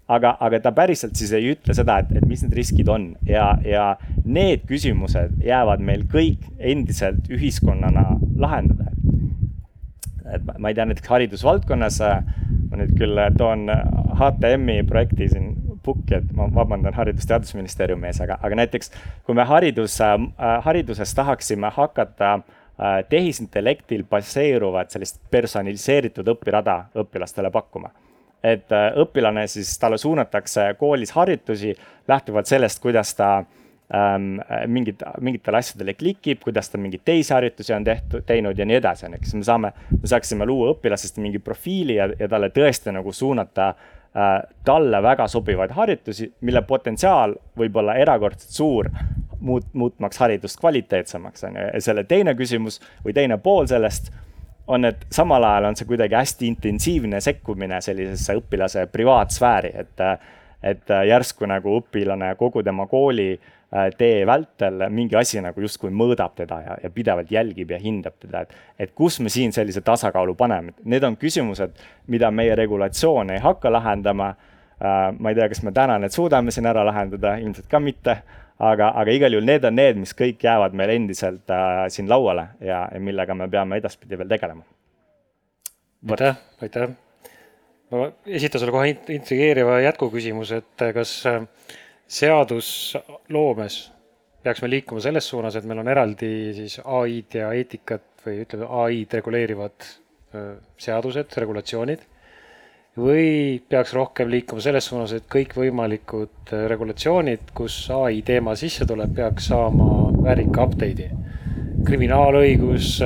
aga, aga ta päriselt siis ei ütle seda, et, et mis need riskid on ja, ja need küsimused jäävad meil kõik endiselt ühiskonnana lahendada. et ma ei tea, näiteks haridusvaldkonnas, äh, ma nüüd küll toon HTM-i projekti siin pukki, et ma vabandan Haridus-Teadusministeeriumi ees, aga, aga näiteks kui me haridus äh,, hariduses tahaksime hakata äh, tehisintellektil baseeruvat sellist personaliseeritud õpirada õpilastele pakkuma. et äh, õpilane siis, talle suunatakse koolis harjutusi lähtuvalt sellest, kuidas ta ähm, mingid, mingitele asjadele klikib, kuidas ta mingeid teisi harjutusi on tehtud, teinud ja nii edasi, on ju, siis me saame, me saaksime luua õpilasest mingi profiili ja, ja talle tõesti nagu suunata Äh, talle väga sobivaid harjutusi, mille potentsiaal võib olla erakordselt suur, muut-, muutmaks haridust kvaliteetsemaks, on ju, ja selle teine küsimus või teine pool sellest on, et samal ajal on see kuidagi hästi intensiivne sekkumine sellisesse õpilase privaatsfääri, et et järsku nagu õpilane kogu tema kooli äh, Äh, tee vältel mingi asi nagu justkui mõõdab teda ja, ja pidevalt jälgib ja hindab teda, et, et kus me siin sellise tasakaalu paneme. Need on küsimused, mida meie regulatsioon ei hakka lahendama. Äh, ma ei tea, kas me täna need suudame siin ära lahendada, ilmselt ka mitte, aga, aga igal juhul need on need, mis kõik jäävad meil endiselt äh, siin lauale ja, ja millega me peame edaspidi veel tegelema. aitäh, aitäh. ma esitan sulle kohe intrigeeriva jätkuküsimuse, et kas äh, seadusloomes peaks me liikuma selles suunas, et meil on eraldi siis ai-d ja eetikat või ütleme, ai-d reguleerivad seadused, regulatsioonid. või peaks rohkem liikuma selles suunas, et kõikvõimalikud regulatsioonid, kus ai teema sisse tuleb, peaks saama väärika update'i. kriminaalõigus,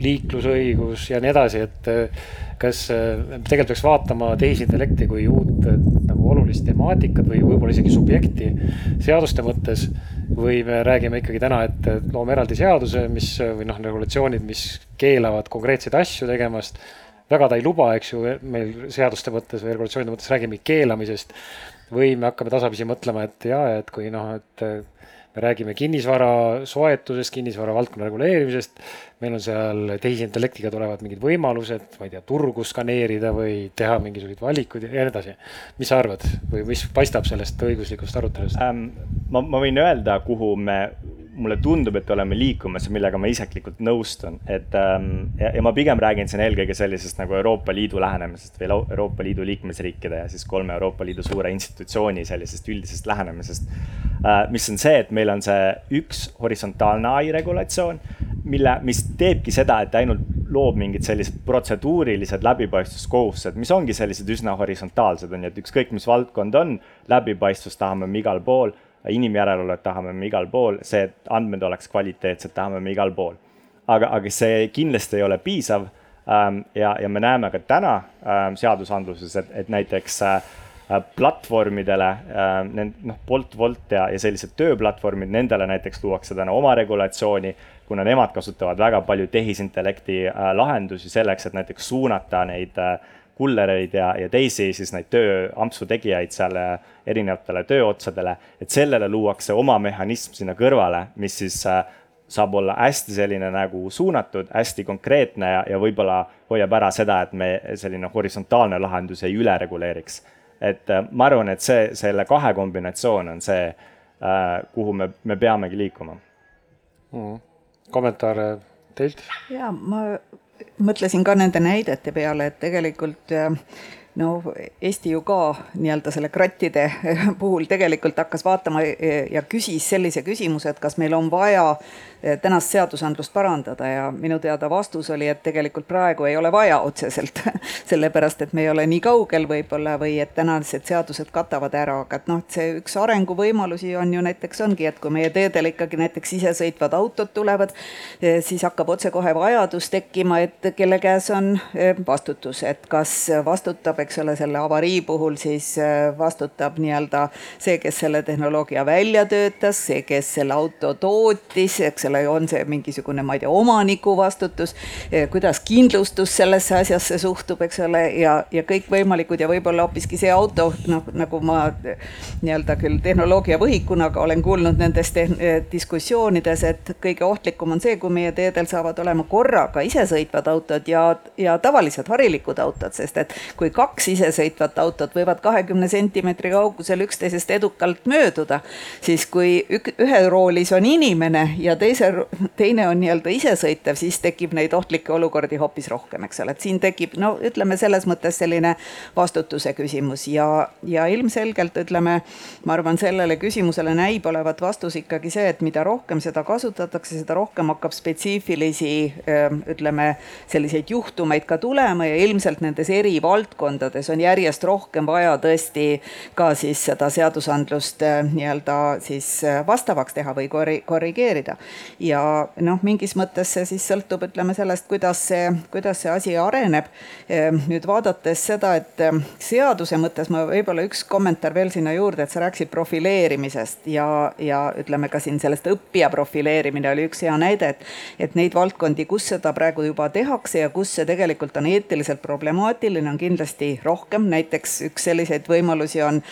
liiklusõigus ja nii edasi, et kas tegelikult peaks vaatama tehisintellekti kui uut olulist temaatikat või võib-olla isegi subjekti seaduste mõttes. või me räägime ikkagi täna, et loome eraldi seaduse, mis või noh, regulatsioonid, mis keelavad konkreetseid asju tegemast. väga ta ei luba, eks ju, meil seaduste mõttes või regulatsioonide mõttes räägime keelamisest. või me hakkame tasapisi mõtlema, et ja, et kui noh, et me räägime kinnisvara soetusest, kinnisvara valdkonna reguleerimisest. meil on seal tehisintellektiga tulevad mingid võimalused, ma ei tea, turgu skaneerida või teha mingisuguseid valikuid ja nii edasi. mis sa arvad või mis paistab sellest õiguslikust arutelust ähm,? ma, ma võin öelda, kuhu me mulle tundub, et oleme liikumas millega ma isiklikult nõustun, et ähm, ja, ja ma pigem räägin siin eelkõige sellisest nagu Euroopa Liidu lähenemisest või Euroopa Liidu liikmesriikide ja siis kolme Euroopa Liidu suure institutsiooni sellisest üldisest lähenemisest äh,. mis on see, et meil on see üks horisontaalne ai regulatsioon, mille, mis teebki seda, et ainult loob mingid sellised protseduurilised läbipaistvuskohustused, mis ongi sellised üsna horisontaalsed, on ju, et ükskõik, mis valdkond on, läbipaistvust tahame me igal pool inimjärelevalvet tahame me igal pool, see, et andmed oleks kvaliteetsed, tahame me igal pool. aga, aga see kindlasti ei ole piisav ähm,. ja, ja me näeme ka täna ähm, seadusandluses, et, et näiteks äh, platvormidele, noh, Bolt, Wolt ja, ja sellised tööplatvormid, nendele näiteks luuakse täna oma regulatsiooni, kuna nemad kasutavad väga palju tehisintellekti lahendusi selleks, et näiteks suunata neid kullereid ja, ja teisi siis neid tööampsu tegijaid seal erinevatele tööotsadele, et sellele luuakse oma mehhanism sinna kõrvale, mis siis saab olla hästi selline nagu suunatud, hästi konkreetne ja, ja võib-olla hoiab ära seda, et me selline horisontaalne lahendus ei ülereguleeriks. et äh, ma arvan, et see, selle kahe kombinatsioon on see, äh, kuhu me, me peamegi liikuma mm.. kommentaare teilt? ja ma mõtlesin ka nende näidete peale, et tegelikult äh, no Eesti ju ka nii-öelda selle krattide puhul tegelikult hakkas vaatama ja küsis sellise küsimuse, et kas meil on vaja tänast seadusandlust parandada ja minu teada vastus oli, et tegelikult praegu ei ole vaja otseselt sellepärast et me ei ole nii kaugel võib-olla või et tänased seadused katavad ära, aga et noh, et see üks arenguvõimalusi on ju näiteks ongi, et kui meie teedel ikkagi näiteks isesõitvad autod tulevad, eh, siis hakkab otsekohe vajadus tekkima, et kelle käes on eh, vastutus, et kas vastutab eks ole, selle avarii puhul siis vastutab nii-öelda see, kes selle tehnoloogia välja töötas, see, kes selle auto tootis, eks ole, on see mingisugune, ma ei tea, omaniku vastutus, kuidas kindlustus sellesse asjasse suhtub, eks ole, ja, ja kõikvõimalikud ja võib-olla hoopiski see auto, noh, nagu ma nii-öelda küll tehnoloogia võhikuna, aga olen kuulnud nendes diskussioonides, et kõige ohtlikum on see, kui meie teedel saavad olema korraga isesõitvad autod ja, ja tavalised harilikud autod, sest et kui kaks isesõitvat autot võivad kahekümne sentimeetri kaugusel üksteisest edukalt mööduda, siis kui ük, ühe roolis on inimene ja teise, teine on nii-öelda isesõitev, siis tekib neid ohtlikke olukordi hoopis rohkem, eks ole, et siin tekib, no ütleme selles mõttes selline vastutuse küsimus ja, ja ilmselgelt ütleme, ma arvan, sellele küsimusele näib olevat vastus ikkagi see, et mida rohkem seda kasutatakse, seda rohkem hakkab spetsiifilisi ütleme, selliseid juhtumeid ka tulema ja ilmselt nendes eri valdkondades on järjest rohkem vaja tõesti ka siis seda seadusandlust äh, nii-öelda siis äh, vastavaks teha või korri-, korrigeerida. Ja noh, mingis mõttes see siis sõltub, ütleme sellest, kuidas see, kuidas see asi areneb. Ehm, nüüd vaadates seda, et ähm, seaduse mõttes ma võib-olla üks kommentaar veel sinna juurde, et sa rääkisid profileerimisest ja, ja ütleme ka siin sellest õppija profileerimine oli üks hea näide, et et neid valdkondi, kus seda praegu juba tehakse ja kus see tegelikult on eetiliselt problemaatiline, on kindlasti rohkem, näiteks üks selliseid võimalusi on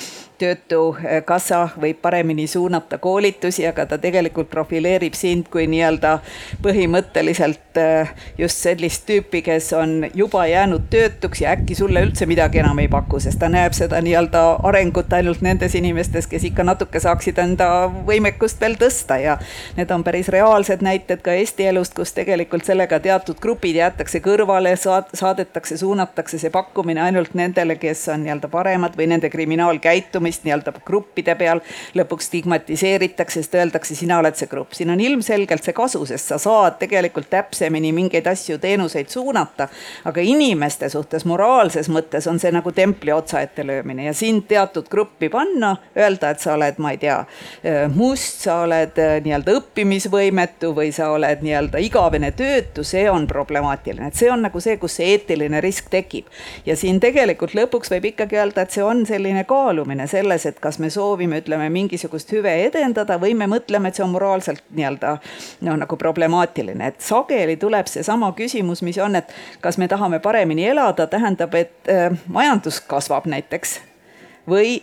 Töötukassa võib paremini suunata koolitusi, aga ta tegelikult profileerib sind kui nii-öelda põhimõtteliselt äh, just sellist tüüpi, kes on juba jäänud töötuks ja äkki sulle üldse midagi enam ei paku, sest ta näeb seda nii-öelda arengut ainult nendes inimestes, kes ikka natuke saaksid enda võimekust veel tõsta. Ja need on päris reaalsed näited ka Eesti elust, kus tegelikult sellega teatud grupid jäetakse kõrvale, saad-, saadetakse, suunatakse see pakkumine ainult nendele, kes on nii-öelda paremad või nende kriminaalkäitumist käitumist nii-öelda gruppide peal, lõpuks stigmatiseeritakse, sest öeldakse, sina oled see grupp. siin on ilmselgelt see kasu, sest sa saad tegelikult täpsemini mingeid asju, teenuseid suunata, aga inimeste suhtes moraalses mõttes on see nagu templi otsa ette löömine. Ja sind teatud gruppi panna, öelda, et sa oled, ma ei tea, must, sa oled nii-öelda õppimisvõimetu või sa oled nii-öelda igavene töötu, see on problemaatiline, et see on nagu see, kus see eetiline risk tekib. ja siin tegelikult lõpuks võib ikkagi öelda, et see on selline kaalumine, see selles, et kas me soovime, ütleme, mingisugust hüve edendada või me mõtleme, et see on moraalselt nii-öelda noh, nagu problemaatiline, et sageli tuleb seesama küsimus, mis on, et kas me tahame paremini elada, tähendab, et äh, majandus kasvab näiteks või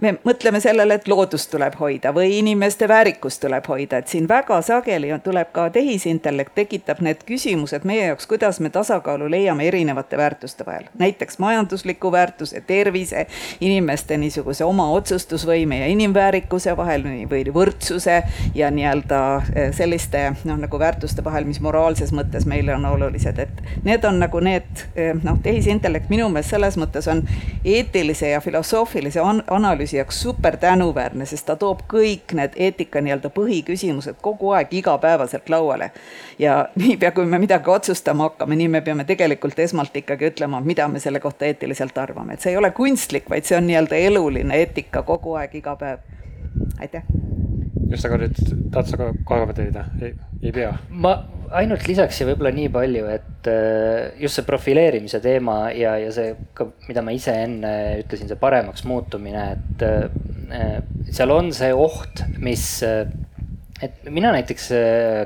me mõtleme sellele, et loodust tuleb hoida või inimeste väärikust tuleb hoida, et siin väga sageli tuleb ka tehisintellekt, tekitab need küsimused meie jaoks, kuidas me tasakaalu leiame erinevate väärtuste vahel. näiteks majandusliku väärtuse, tervise, inimeste niisuguse oma otsustusvõime ja inimväärikuse vahel või võrdsuse ja nii-öelda selliste noh, nagu väärtuste vahel, mis moraalses mõttes meile on olulised, et need on nagu need noh, tehisintellekt minu meelest selles mõttes on eetilise ja filosoofilise filosoofilise an analüüsi jaoks super tänuväärne, sest ta toob kõik need eetika nii-öelda põhiküsimused kogu aeg igapäevaselt lauale. ja niipea, kui me midagi otsustama hakkame, nii me peame tegelikult esmalt ikkagi ütlema, mida me selle kohta eetiliselt arvame, et see ei ole kunstlik, vaid see on nii-öelda eluline eetika kogu aeg, iga päev. aitäh just, aga nüüd tahad sa ka kommenteerida? ei, ei pea? ma ainult lisaks ja võib-olla nii palju, et äh, just see profileerimise teema ja, ja see ka, mida ma ise enne ütlesin, see paremaks muutumine, et äh, seal on see oht, mis et mina näiteks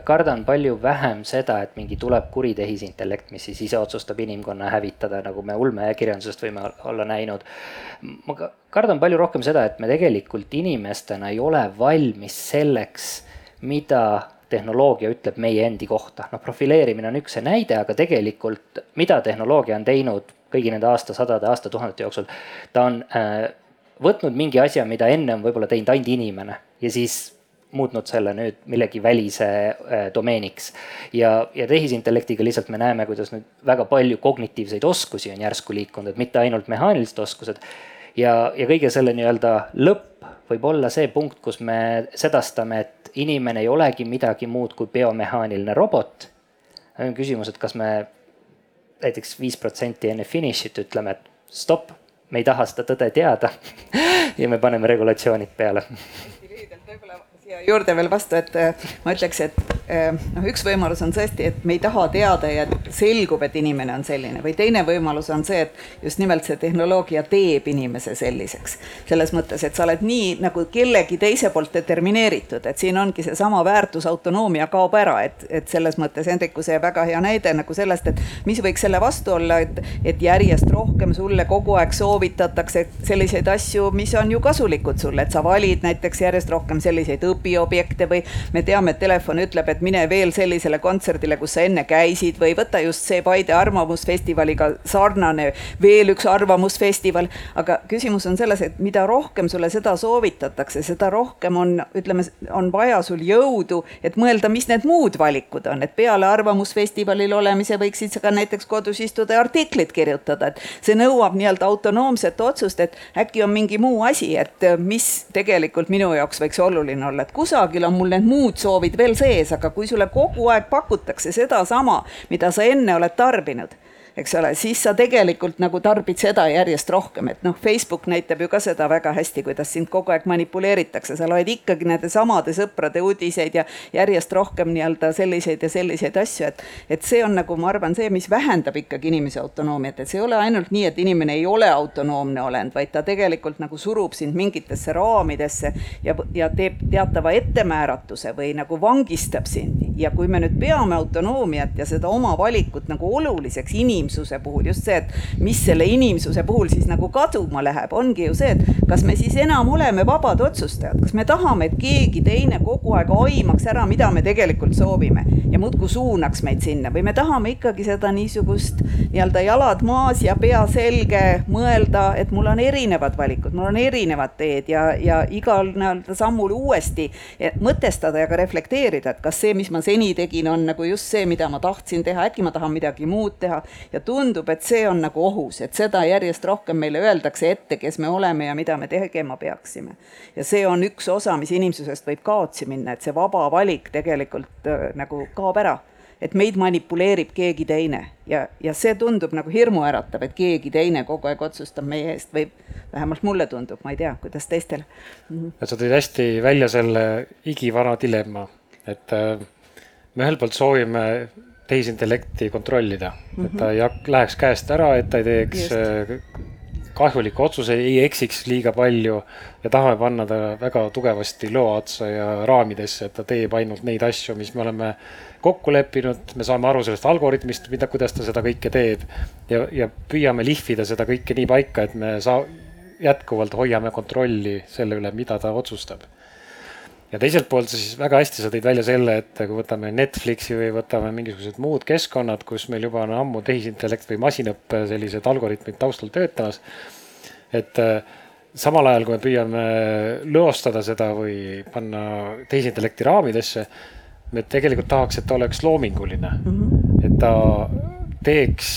kardan palju vähem seda, et mingi tuleb kuri tehisintellekt, mis siis ise otsustab inimkonna hävitada, nagu me ulmekirjandusest võime olla näinud. ma kardan palju rohkem seda, et me tegelikult inimestena ei ole valmis selleks, mida tehnoloogia ütleb meie endi kohta. noh, profileerimine on üks see näide, aga tegelikult, mida tehnoloogia on teinud kõigi nende aastasadade, aastatuhandete jooksul, ta on äh, võtnud mingi asja, mida enne on võib-olla teinud ainult inimene ja siis muutnud selle nüüd millegi välise äh, domeeniks. ja, ja tehisintellektiga lihtsalt me näeme, kuidas nüüd väga palju kognitiivseid oskusi on järsku liikunud, et mitte ainult mehaanilised oskused. ja, ja kõige selle nii-öelda lõpp võib olla see punkt, kus me sedastame, et inimene ei olegi midagi muud kui biomehaaniline robot. on küsimus, et kas me näiteks viis protsenti enne finišit ütleme, et stopp, me ei taha seda tõde teada ja me paneme regulatsioonid peale siia juurde veel vastu, et äh, ma ütleks, et äh, noh, üks võimalus on tõesti, et me ei taha teada ja selgub, et inimene on selline või teine võimalus on see, et just nimelt see tehnoloogia teeb inimese selliseks. selles mõttes, et sa oled nii nagu kellegi teise poolt determineeritud, et siin ongi seesama väärtusautonoomia kaob ära, et, et selles mõttes Hendriku see väga hea näide nagu sellest, et mis võiks selle vastu olla, et, et järjest rohkem sulle kogu aeg soovitatakse selliseid asju, mis on ju kasulikud sulle, et sa valid näiteks järjest rohkem selliseid õppijaid õpiobjekte või me teame, et telefon ütleb, et mine veel sellisele kontserdile, kus sa enne käisid või võta just see Paide Arvamusfestivaliga sarnane veel üks arvamusfestival. aga küsimus on selles, et mida rohkem sulle seda soovitatakse, seda rohkem on, ütleme, on vaja sul jõudu, et mõelda, mis need muud valikud on, et peale Arvamusfestivalil olemise võiksid sa ka näiteks kodus istuda ja artiklit kirjutada, et see nõuab nii-öelda autonoomset otsust, et äkki on mingi muu asi, et mis tegelikult minu jaoks võiks oluline olla, et et kusagil on mul need muud soovid veel sees, aga kui sulle kogu aeg pakutakse sedasama, mida sa enne oled tarbinud eks ole, siis sa tegelikult nagu tarbid seda järjest rohkem, et noh, Facebook näitab ju ka seda väga hästi, kuidas sind kogu aeg manipuleeritakse, sa loed ikkagi nende samade sõprade uudiseid ja järjest rohkem nii-öelda selliseid ja selliseid asju, et et see on nagu ma arvan, see, mis vähendab ikkagi inimese autonoomiat, et see ei ole ainult nii, et inimene ei ole autonoomne olend, vaid ta tegelikult nagu surub sind mingitesse raamidesse ja, ja teeb teatava ettemääratuse või nagu vangistab sind. Ja kui me nüüd peame autonoomiat ja seda oma valikut nagu oluliseks inimeseks, inimsuse puhul. Just see, et mis selle inimsuse puhul siis nagu kaduma läheb, ongi ju see, et kas me siis enam oleme vabad otsustajad, kas me tahame, et keegi teine kogu aeg aimaks ära, mida me tegelikult soovime ja muudkui suunaks meid sinna? Või me tahame ikkagi seda niisugust nii-öelda jalad maas ja pea selge mõelda, et mul on erinevad valikud, mul on erinevad teed ja, ja igal nii-öelda sammul uuesti mõtestada ja ka reflekteerida, et kas see, mis ma seni tegin, on nagu just see, mida ma tahtsin teha, äkki ma tahan midagi muud teha ja tundub, et see on nagu ohus, et seda järjest rohkem meile öeldakse ette, kes me oleme ja mida me tegema peaksime. ja see on üks osa, mis inimsusest võib kaotsi minna, et see vaba valik tegelikult äh, nagu kaob ära et meid manipuleerib keegi teine ja, ja see tundub nagu hirmuäratav, et keegi teine kogu aeg otsustab meie eest või vähemalt mulle tundub, ma ei tea, kuidas teistele mm. -hmm. sa tõid hästi välja selle igivana dilemma, et äh, me ühelt poolt soovime tehisintellekti kontrollida mm, -hmm. et ta ei läheks käest ära, et ta ei teeks Just. Äh, kahjulikke otsuseid, ei eksiks liiga palju ja tahame panna ta väga tugevasti loa otsa ja raamidesse, et ta teeb ainult neid asju, mis me oleme kokku leppinud, me saame aru sellest algoritmist, mida, kuidas ta seda kõike teeb. ja, ja püüame lihvida seda kõike nii paika, et me saa-, jätkuvalt hoiame kontrolli selle üle, mida ta otsustab ja teiselt poolt siis väga hästi sa tõid välja selle, et kui võtame Netflixi või võtame mingisugused muud keskkonnad, kus meil juba on ammu tehisintellekt või masinõppe sellised algoritmid taustal töötamas. et äh, samal ajal, kui me püüame lõostada seda või panna tehisintellekti raamidesse, me tegelikult tahaks, et ta oleks loominguline mm, -hmm. et ta teeks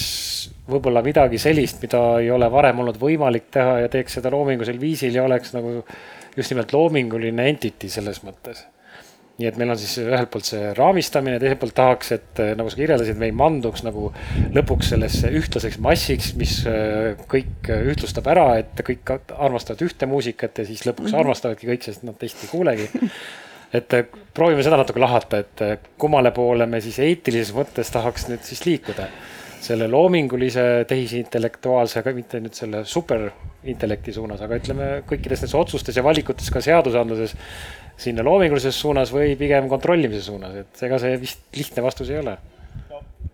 võib-olla midagi sellist, mida ei ole varem olnud võimalik teha ja teeks seda loomingulisel viisil ja oleks nagu just nimelt loominguline entity selles mõttes. nii et meil on siis ühelt poolt see raamistamine, teiselt poolt tahaks, et nagu sa kirjeldasid, me ei manduks nagu lõpuks sellesse ühtlaseks massiks, mis äh, kõik ühtlustab ära, et kõik armastavad ühte muusikat ja siis lõpuks mm -hmm. armastavadki kõik, sest nad teist ei kuulegi et proovime seda natuke lahata, et kummale poole me siis eetilises mõttes tahaks nüüd siis liikuda. selle loomingulise tehisintellektuaalse, mitte nüüd selle superintellekti suunas, aga ütleme kõikides nendes otsustes ja valikutes ka seadusandluses sinna loomingulises suunas või pigem kontrollimise suunas, et ega see vist lihtne vastus ei ole.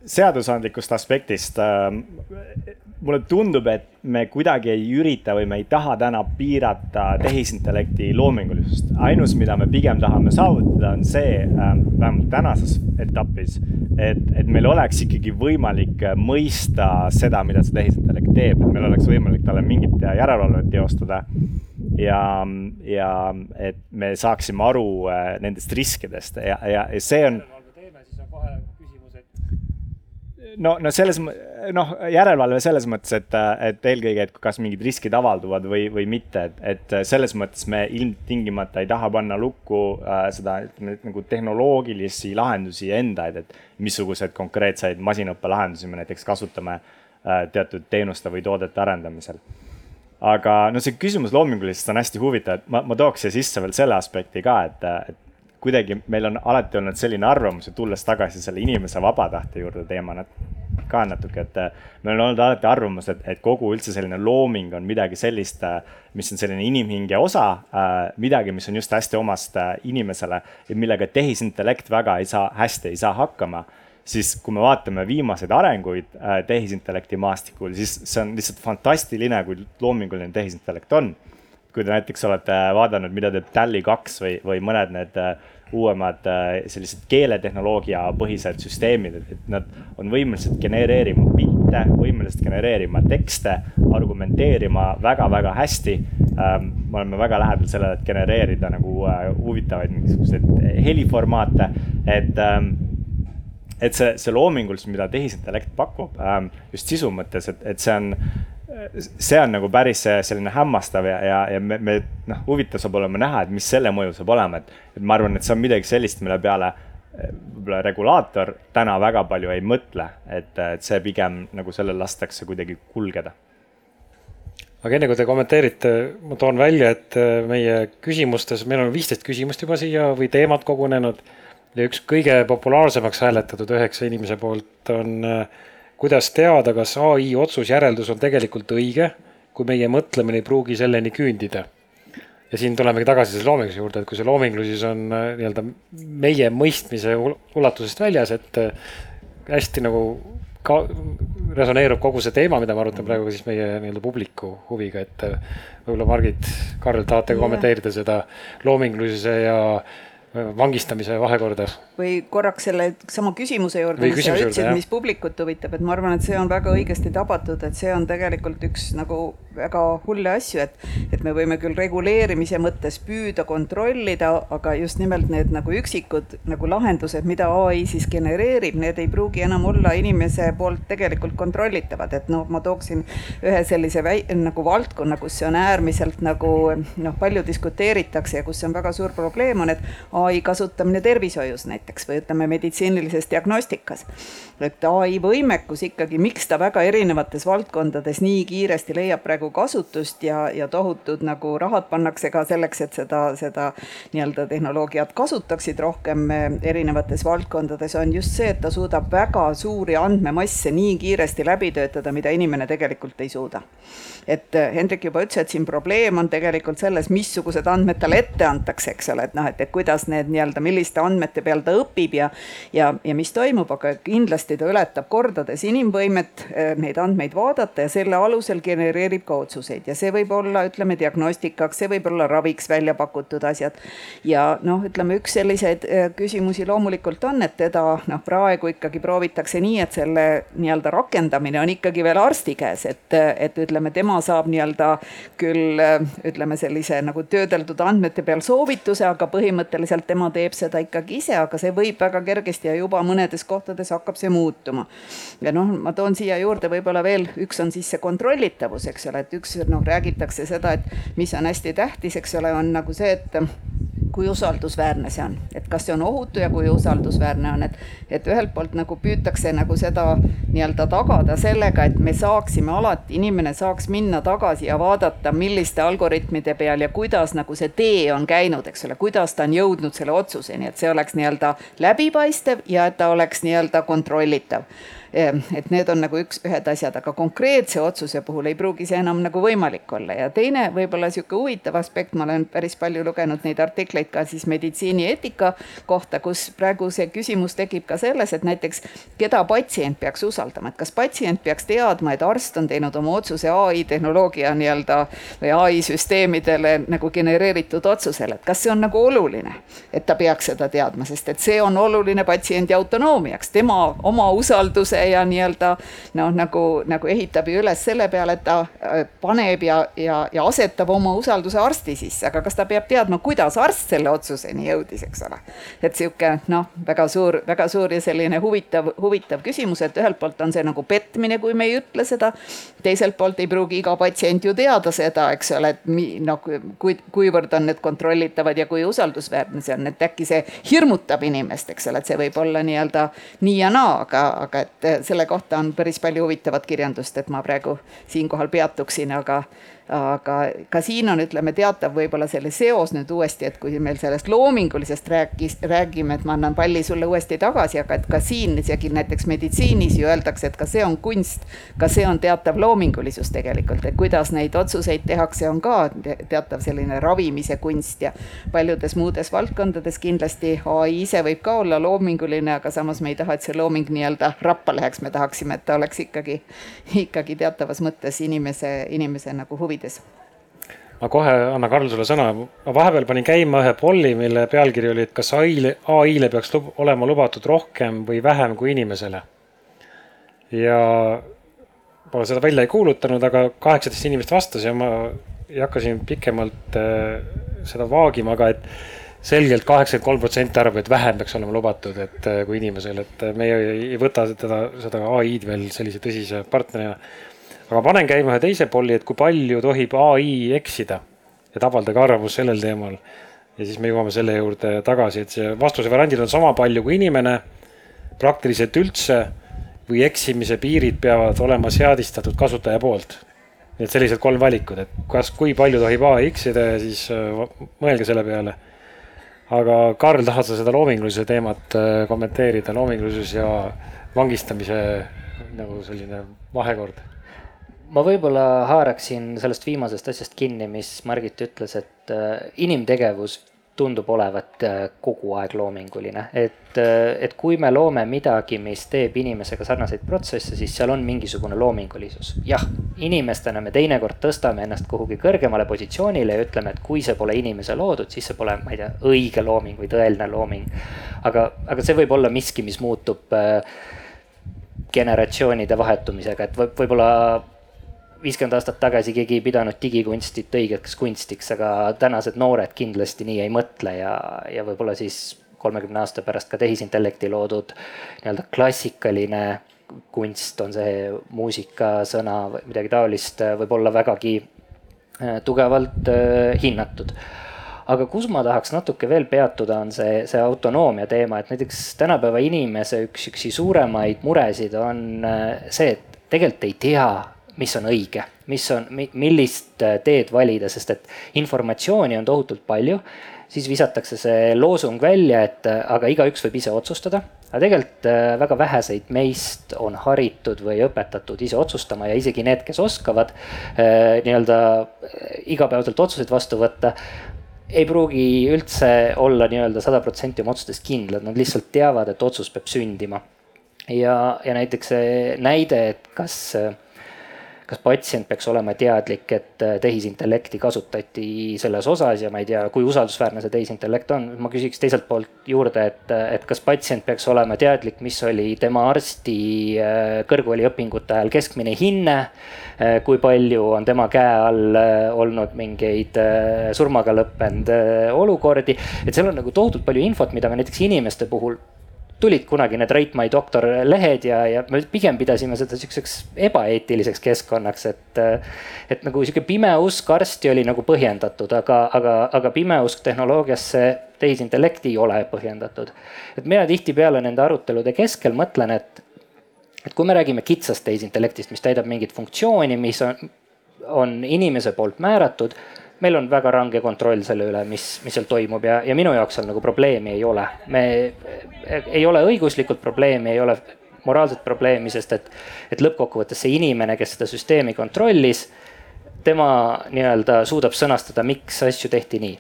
Seadusandlikust aspektist äh, mulle tundub, et me kuidagi ei ürita või me ei taha täna piirata tehisintellekti loomingulisust. ainus, mida me pigem tahame saavutada, on see äh,, vähemalt tänases etapis, et, et meil oleks ikkagi võimalik mõista seda, mida see tehisintellekt teeb, et meil oleks võimalik talle mingit järelevalvet teostada. ja, ja et me saaksime aru äh, nendest riskidest ja, ja, ja see on no, no selles, noh, järelevalve selles mõttes, et, et eelkõige, et kas mingid riskid avalduvad või, või mitte, et, et selles mõttes me ilmtingimata ei taha panna lukku äh, seda, ütleme nagu tehnoloogilisi lahendusi endaid, et missugused konkreetseid masinõppe lahendusi me näiteks kasutame äh, teatud teenuste või toodete arendamisel. Aga no see küsimus loomingulisest on hästi huvitav, et ma, ma tooks siia sisse veel selle aspekti ka, et, et kuidagi meil on alati olnud selline arvamus ja tulles tagasi selle inimese vaba tahte juurde teemana ka natuke, et äh, meil on olnud alati arvamus, et, et kogu üldse selline looming on midagi sellist, äh, mis on selline inimhinge osa, äh, midagi, mis on just hästi omast inimesele ja millega tehisintellekt väga ei saa, hästi ei saa hakkama. Siis kui me vaatame viimaseid arenguid tehisintellekti maastikul, siis see on lihtsalt fantastiline, kui loominguline tehisintellekt on kui te näiteks olete vaadanud, mida teeb Tally kaks või, või mõned need äh, uuemad äh, sellised keeletehnoloogia põhised süsteemid, et nad on võimelised genereerima pilte, võimelised genereerima tekste, argumenteerima väga-väga hästi. Ähm, me oleme väga lähedal sellele, et genereerida nagu äh, huvitavaid mingisuguseid heliformaate, et ähm, et see, see loomingulisus, mida tehisintellekt pakub ähm, just sisu mõttes, et, et see on see on nagu päris selline hämmastav ja, ja, ja me, me noh, huvitav saab olema näha, et mis selle mõju saab olema, et, et ma arvan, et see on midagi sellist, mille peale eh, võib-olla regulaator täna väga palju ei mõtle, et, et see pigem nagu sellel lastakse kuidagi kulgeda. aga enne kui te kommenteerite, ma toon välja, et eh, meie küsimustes, meil on viisteist küsimust juba siia või teemat kogunenud ja üks kõige populaarsemaks hääletatud üheksa inimese poolt on äh, kuidas teada, kas ai otsusjäreldus on tegelikult õige, kui meie mõtlemine ei pruugi selleni küündida. ja siin tulemegi tagasi selle loomingluse juurde, et kui see loomingulisus on äh, nii-öelda meie mõistmise ulatusest väljas, et äh, hästi nagu ka resoneerub kogu see teema, mida me arutame praegu siis meie nii-öelda publiku huviga, et äh, võib-olla Margit, Karl, tahate kommenteerida seda loomingulisuse ja vangistamise vahekorda või korraks selle sama küsimuse juurde, mis sa ütlesid, mis publikut huvitab, et ma arvan, et see on väga õigesti tabatud, et see on tegelikult üks nagu väga hulle asju, et, et me võime küll reguleerimise mõttes püüda kontrollida, aga just nimelt need nagu üksikud nagu lahendused, mida ai siis genereerib, need ei pruugi enam olla inimese poolt tegelikult kontrollitavad, et noh, ma tooksin ühe sellise väi-, nagu valdkonna, kus see on äärmiselt nagu noh, palju diskuteeritakse ja kus on väga suur probleem, on, et ai kasutamine tervishoius näiteks näiteks või ütleme, meditsiinilises diagnostikas. et ai võimekus ikkagi, miks ta väga erinevates valdkondades nii kiiresti leiab praegu kasutust ja, ja tohutud nagu rahad pannakse ka selleks, et seda, seda nii-öelda tehnoloogiat kasutaksid rohkem eh, erinevates valdkondades, on just see, et ta suudab väga suuri andmemasse nii kiiresti läbi töötada, mida inimene tegelikult ei suuda et eh, Hendrik juba ütles, et siin probleem on tegelikult selles, missugused andmed talle ette antakse, eks ole, et noh, et, et kuidas need nii-öelda, milliste andmete peal ta õpib ja ja, ja mis toimub, aga kindlasti ta ületab kordades inimvõimet eh, neid andmeid vaadata ja selle alusel genereerib ka otsuseid ja see võib olla, ütleme, diagnostikaks, see võib olla raviks välja pakutud asjad. ja noh, ütleme üks selliseid eh, küsimusi loomulikult on, et teda noh, praegu ikkagi proovitakse nii, et selle nii-öelda rakendamine on ikkagi veel arsti käes, et, et ütleme, tema saab nii-öelda küll ütleme sellise nagu töödeldud andmete peal soovituse, aga põhimõtteliselt tema teeb seda ikkagi ise, aga see võib väga kergesti ja juba mõnedes kohtades hakkab see muutuma. ja noh, ma toon siia juurde võib-olla veel, üks on siis see kontrollitavus, eks ole, et üks noh, räägitakse seda, et mis on hästi tähtis, eks ole, on nagu see, et kui usaldusväärne see on, et kas see on ohutu ja kui usaldusväärne on, et, et ühelt poolt nagu püütakse nagu seda nii-öelda tagada sellega, et me saaksime alati, inimene saaks minna tagasi ja vaadata, milliste algoritmide peal ja kuidas nagu see tee on käinud, eks ole, kuidas ta on jõudnud selle otsuseni, et see oleks nii-öelda läbipaistev ja et ta oleks nii-öelda kontrollitav et need on nagu üks, ühed asjad, aga konkreetse otsuse puhul ei pruugi see enam nagu võimalik olla. Ja teine võib-olla niisugune huvitav aspekt, ma olen päris palju lugenud neid artikleid ka siis meditsiinieetika kohta, kus praegu see küsimus tekib ka selles, et näiteks keda patsient peaks usaldama, et kas patsient peaks teadma, et arst on teinud oma otsuse ai tehnoloogia nii-öelda või ai süsteemidele nagu genereeritud otsusele, et kas see on nagu oluline, et ta peaks seda teadma, sest et see on oluline patsiendi autonoomiaks, tema oma usalduse ja nii-öelda noh, nagu, nagu ehitab ju üles selle peale, et ta äh, paneb ja, ja, ja asetab oma usalduse arsti sisse, aga kas ta peab teadma, kuidas arst selle otsuseni jõudis, eks ole. et sihuke noh, väga suur, väga suur ja selline huvitav, huvitav küsimus, et ühelt poolt on see nagu petmine, kui me ei ütle seda. teiselt poolt ei pruugi iga patsient ju teada seda, eks ole, et mi, noh, kui, kuivõrd on need kontrollitavad ja kui usaldusväärne see on, et äkki see hirmutab inimest, eks ole, et see võib olla nii-öelda nii ja naa, aga, aga et selle kohta on päris palju huvitavat kirjandust, et ma praegu siinkohal peatuksin, aga aga ka siin on, ütleme, teatav võib-olla selle seos nüüd uuesti, et kui meil sellest loomingulisest rääkis, räägime, et ma annan palli sulle uuesti tagasi, aga et ka siin isegi näiteks meditsiinis ju öeldakse, et ka see on kunst, ka see on teatav loomingulisus tegelikult, et kuidas neid otsuseid tehakse, on ka teatav selline ravimise kunst ja paljudes muudes valdkondades kindlasti ai ise võib ka olla loominguline, aga samas me ei taha, et see looming nii-öelda rappa läheks, me tahaksime, et ta oleks ikkagi, ikkagi teatavas mõttes inimese, inimese nagu huvides huvides ma kohe annan, Karl, sulle sõna. ma vahepeal panin käima ühe polli, mille pealkiri oli, et kas ai-le, ai-le peaks lub, olema lubatud rohkem või vähem kui inimesele. ja ma seda välja ei kuulutanud, aga kaheksateist inimest vastas ja ma ei hakka siin pikemalt äh, seda vaagima, aga et selgelt kaheksakümmend kolm protsenti arvab, et vähem peaks olema lubatud, et äh, kui inimesel, et meie ei võta teda, seda ai-d veel sellise tõsise partnerina aga panen käima ühe teise polli, et kui palju tohib ai eksida, et avaldage arvamust sellel teemal. ja siis me jõuame selle juurde tagasi, et see vastuse variandid on sama palju kui inimene, praktiliselt üldse või eksimise piirid peavad olema seadistatud kasutaja poolt. nii et sellised kolm valikut, et kas, kui palju tohib ai eksida ja siis äh, mõelge selle peale. aga Karl, tahad sa seda loomingulisuse teemat äh, kommenteerida, loomingulisus ja vangistamise nagu selline vahekord ma võib-olla haaraksin sellest viimasest asjast kinni, mis Margit ütles, et äh, inimtegevus tundub olevat äh, kogu aeg loominguline, et, äh, et kui me loome midagi, mis teeb inimesega sarnaseid protsesse, siis seal on mingisugune loomingulisus. jah, inimestena me teinekord tõstame ennast kuhugi kõrgemale positsioonile ja ütleme, et kui see pole inimese loodud, siis see pole, ma ei tea, õige looming või tõeline looming. aga, aga see võib olla miski, mis muutub generatsioonide vahetumisega, et võib, võib-olla viiskümmend aastat tagasi keegi ei pidanud digikunstit õigeks kunstiks, aga tänased noored kindlasti nii ei mõtle ja, ja võib-olla siis kolmekümne aasta pärast ka tehisintellekti loodud nii-öelda klassikaline kunst, on see muusika, sõna või midagi taolist, võib olla vägagi äh, tugevalt äh, hinnatud. Aga kus ma tahaks natuke veel peatuda, on see, see autonoomia teema, et näiteks tänapäeva inimese üks, üks suuremaid muresid on äh, see, et tegelikult ei tea mis on õige, mis on, millist äh, teed valida, sest et informatsiooni on tohutult palju. siis visatakse see loosung välja, et äh, aga igaüks võib ise otsustada. aga tegelikult äh, väga väheseid meist on haritud või õpetatud ise otsustama ja isegi need, kes oskavad nii-öelda igapäevaselt otsuseid vastu võtta ei pruugi üldse olla nii-öelda sada protsenti oma otsustes kindlad, nad lihtsalt teavad, et otsus peab sündima. ja, ja näiteks see näide, et kas äh, kas patsient peaks olema teadlik, et äh, tehisintellekti kasutati selles osas ja ma ei tea, kui usaldusväärne see tehisintellekt on. ma küsiks teiselt poolt juurde, et, et kas patsient peaks olema teadlik, mis oli tema arsti äh, kõrgkooliõpingute ajal keskmine hinne. Äh, kui palju on tema käe all olnud mingeid surmaga lõppenud olukordi, et seal on nagu tohutult palju infot, mida me näiteks inimeste puhul tulid kunagi need Rate My Doctor lehed ja, ja me pigem pidasime seda sihukeseks ebaeetiliseks keskkonnaks, et. et nagu sihuke pime usk arsti oli nagu põhjendatud, aga, aga, aga pime usk tehnoloogiasse, tehisintellekti ei ole põhjendatud. et mina tihtipeale nende arutelude keskel mõtlen, et, et kui me räägime kitsast tehisintellektist, mis täidab mingit funktsiooni, mis on, on inimese poolt määratud meil on väga range kontroll selle üle, mis, mis seal toimub ja, ja minu jaoks seal nagu probleemi ei ole. me, ei ole õiguslikult probleemi, ei ole moraalset probleemi, sest et, et lõppkokkuvõttes see inimene, kes seda süsteemi kontrollis, tema nii-öelda suudab sõnastada, miks asju tehti nii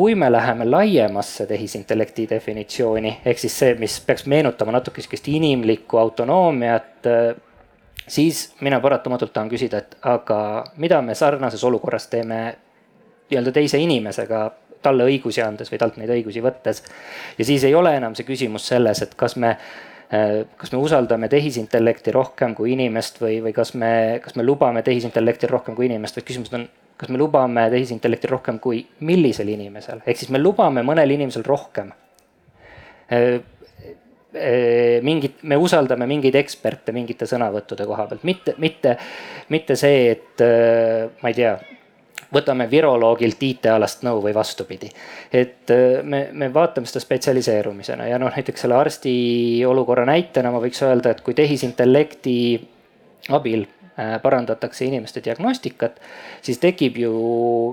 kui me läheme laiemasse tehisintellekti definitsiooni, ehk siis see, mis peaks meenutama natuke sihukest inimlikku autonoomiat siis mina paratamatult tahan küsida, et aga mida me sarnases olukorras teeme nii-öelda teise inimesega, talle õigusi andes või talt neid õigusi võttes. ja siis ei ole enam see küsimus selles, et kas me, kas me usaldame tehisintellekti rohkem kui inimest või, või kas me, kas me lubame tehisintellektil rohkem kui inimest, vaid küsimus on, kas me lubame tehisintellektil rohkem kui millisel inimesel, ehk siis me lubame mõnel inimesel rohkem Eh, mingit, me usaldame mingeid eksperte mingite sõnavõttude koha pealt, mitte, mitte, mitte see, et eh, ma ei tea võtame viroloogilt IT-alast nõu või vastupidi. et eh, me, me vaatame seda spetsialiseerumisena ja noh, näiteks selle arsti olukorra näitena ma võiks öelda, et kui tehisintellekti abil parandatakse inimeste diagnostikat, siis tekib ju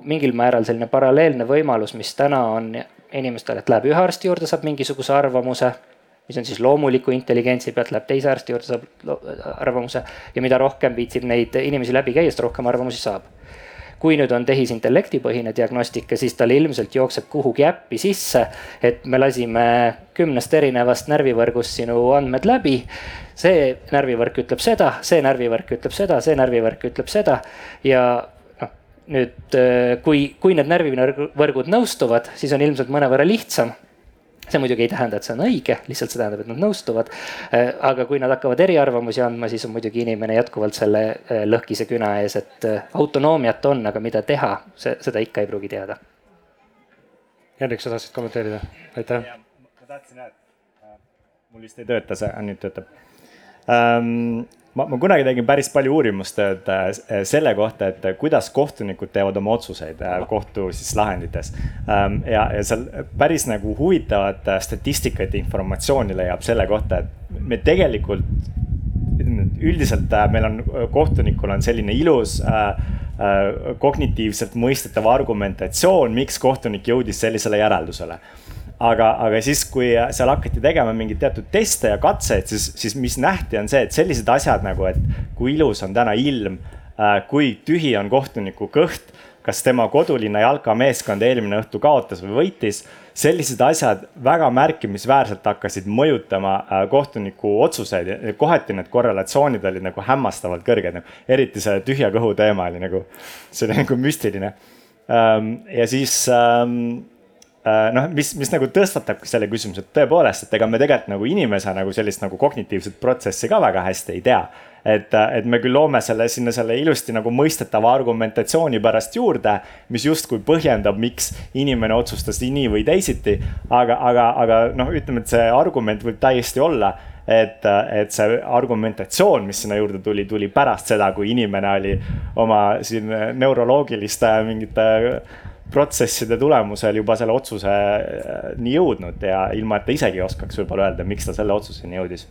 mingil määral selline paralleelne võimalus, mis täna on inimestel, et läheb ühe arsti juurde, saab mingisuguse arvamuse mis on siis loomuliku intelligentsi pealt, läheb teise arsti juurde, saab arvamuse ja mida rohkem viitsib neid inimesi läbi käia, seda rohkem arvamusi saab kui nüüd on tehisintellekti põhine diagnostika, siis tal ilmselt jookseb kuhugi äppi sisse, et me lasime kümnest erinevast närvivõrgust sinu andmed läbi. see närvivõrk ütleb seda, see närvivõrk ütleb seda, see närvivõrk ütleb seda ja noh, nüüd kui, kui need närvivõrgud nõustuvad, siis on ilmselt mõnevõrra lihtsam see muidugi ei tähenda, et see on õige, lihtsalt see tähendab, et nad nõustuvad. Äh, aga kui nad hakkavad eriarvamusi andma, siis on muidugi inimene jätkuvalt selle äh, lõhkise küna ees, et äh, autonoomiat on, aga mida teha, see, seda ikka ei pruugi teada. Hendrik, sa tahtsid kommenteerida, aitäh. ma tahtsin et mul vist ei tööta see, nüüd töötab um, ma, ma kunagi tegin päris palju uurimustööd äh, selle kohta, et kuidas kohtunikud teevad oma otsuseid äh, kohtu siis lahendites. Ähm, ja, ja seal päris nagu huvitavat äh, statistikat ja informatsiooni leiab selle kohta, et me tegelikult üldiselt meil on, kohtunikul on selline ilus äh, kognitiivselt mõistetav argumentatsioon, miks kohtunik jõudis sellisele järeldusele aga, aga siis, kui seal hakati tegema mingeid teatud teste ja katseid, siis, siis mis nähti, on see, et sellised asjad nagu, et kui ilus on täna ilm, äh, kui tühi on kohtuniku kõht, kas tema kodulinna jalkameeskond eelmine õhtu kaotas või võitis. sellised asjad väga märkimisväärselt hakkasid mõjutama äh, kohtuniku otsuseid ja kohati need korrelatsioonid olid nagu hämmastavalt kõrged, nagu eriti see tühja kõhu teema oli nagu, see oli nagu müstiline. Ähm, ja siis Äh, noh, mis, mis nagu tõstatabki selle küsimuse, et tõepoolest, et ega me tegelikult nagu inimese nagu sellist nagu kognitiivset protsessi ka väga hästi ei tea. et, et me küll loome selle sinna selle ilusti nagu mõistetava argumentatsiooni pärast juurde, mis justkui põhjendab, miks inimene otsustas nii või teisiti. aga, aga, aga noh, ütleme, et see argument võib täiesti olla et, et see argumentatsioon, mis sinna juurde tuli, tuli pärast seda, kui inimene oli oma siin neuroloogiliste mingite protsesside tulemusel juba selle otsuseni äh, jõudnud ja ilma, et ta isegi oskaks võib-olla öelda, miks ta selle otsuseni jõudis.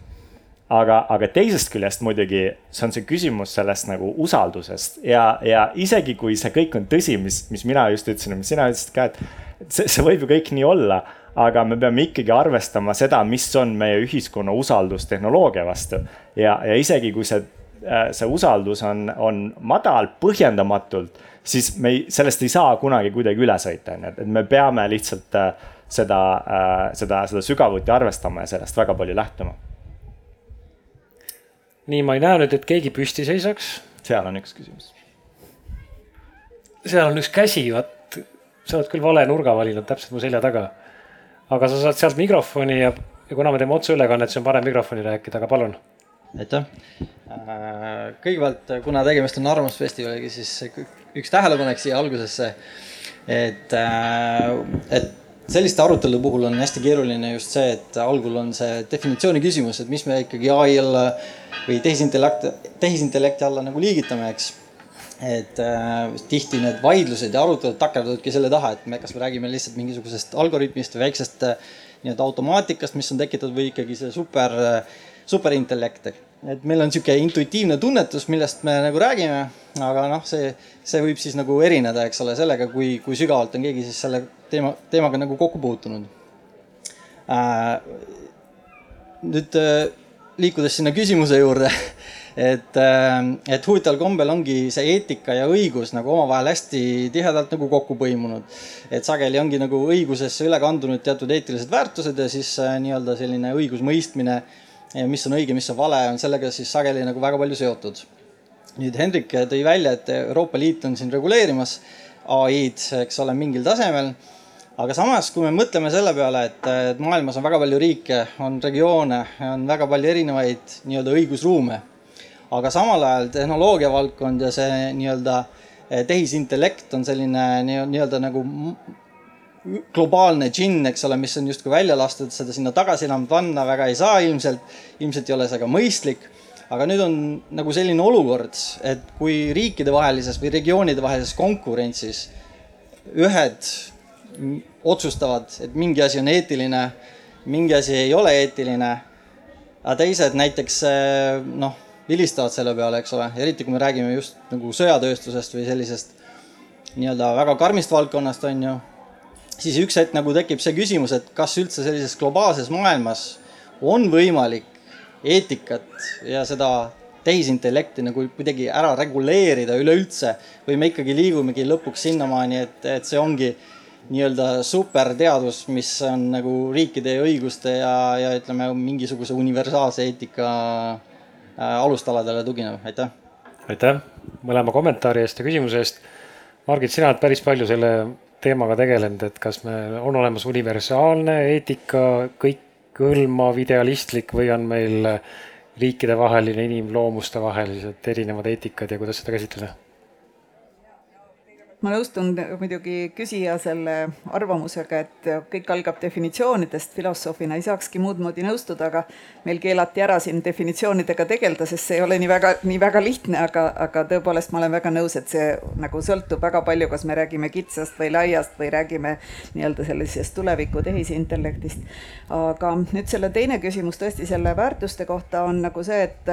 aga, aga teisest küljest muidugi see on see küsimus sellest nagu usaldusest ja, ja isegi kui see kõik on tõsi, mis, mis mina just ütlesin ja mis sina ütlesid ka, et see, see võib ju kõik nii olla aga me peame ikkagi arvestama seda, mis on meie ühiskonna usaldus tehnoloogia vastu. ja, ja isegi kui see, äh, see usaldus on, on madal põhjendamatult siis me ei, sellest ei saa kunagi kuidagi üle sõita, on ju, et me peame lihtsalt äh, seda, äh, seda, seda sügavuti arvestama ja sellest väga palju lähtuma. nii, ma ei näe nüüd, et keegi püsti seisaks. seal on üks küsimus. seal on üks käsi, vot, sa oled küll vale nurga valinud täpselt mu selja taga. aga sa saad sealt mikrofoni ja, ja kuna me teeme otseülekannet, siis on parem mikrofoni rääkida, aga palun aitäh. Äh, kõigepealt, kuna tegemist on Arvamusfestivaliga, siis üks tähelepanek siia algusesse. et, äh, et selliste arutelude puhul on hästi keeruline just see, et algul on see definitsiooni küsimus, et mis me ikkagi ai alla või tehisintellekt, tehisintellekti alla nagu liigitame, eks. et äh, tihti need vaidlused ja arutelud takerduvadki selle taha, et me, kas me räägime lihtsalt mingisugusest algoritmist või väiksest äh, nii-öelda automaatikast, mis on tekitatud või ikkagi see super äh,, superintellekt et meil on niisugune intuitiivne tunnetus, millest me nagu räägime, aga noh, see, see võib siis nagu erineda, eks ole, sellega, kui, kui sügavalt on keegi siis selle teema, teemaga nagu kokku puutunud äh,. nüüd äh, liikudes sinna küsimuse juurde et, äh, et huvitaval kombel ongi see eetika ja õigus nagu omavahel hästi tihedalt nagu kokku põimunud. et sageli ongi nagu õigusesse üle kandunud teatud eetilised väärtused ja siis nii-öelda selline õigusmõistmine mis on õige, mis on vale, on sellega siis sageli nagu väga palju seotud. nüüd Hendrik tõi välja, et Euroopa Liit on siin reguleerimas ai-d, eks ole, mingil tasemel. aga samas, kui me mõtleme selle peale, et, et maailmas on väga palju riike, on regioone, on väga palju erinevaid nii-öelda õigusruume. aga samal ajal tehnoloogia valdkond ja see nii-öelda tehisintellekt on selline nii-öelda nagu globaalne džinn, eks ole, mis on justkui välja lastud, seda sinna tagasi enam panna väga ei saa ilmselt. ilmselt ei ole see ka mõistlik. aga nüüd on nagu selline olukord, et kui riikidevahelises või regioonide vahelises konkurentsis ühed otsustavad, et mingi asi on eetiline, mingi asi ei ole eetiline, aga teised näiteks noh, vilistavad selle peale, eks ole, eriti kui me räägime just nagu sõjatööstusest või sellisest nii-öelda väga karmist valdkonnast, on ju siis üks hetk nagu tekib see küsimus, et kas üldse sellises globaalses maailmas on võimalik eetikat ja seda tehisintellekti nagu kuidagi ära reguleerida üleüldse või me ikkagi liigumegi lõpuks sinnamaani, et, et see ongi nii-öelda superteadus, mis on nagu riikide õiguste ja, ja ütleme, mingisuguse universaalse eetika äh, alustaladele tuginev, aitäh. aitäh mõlema kommentaari eest ja küsimuse eest. Margit, sina oled päris palju selle teemaga tegelenud, et kas me, on olemas universaalne eetika, kõikhõlmav, idealistlik või on meil riikidevaheline, inimloomuste vahelised erinevad eetikad ja kuidas seda käsitleda? Ma nõustun muidugi küsija selle arvamusega, et kõik algab definitsioonidest, filosoofina ei saakski muud moodi nõustuda, aga meil keelati ära siin definitsioonidega tegeleda, sest see ei ole nii väga, nii väga lihtne, aga, aga tõepoolest ma olen väga nõus, et see nagu sõltub väga palju, kas me räägime kitsast või laiast või räägime nii-öelda sellisest tuleviku tehisintellektist. aga nüüd selle teine küsimus tõesti selle väärtuste kohta on nagu see, et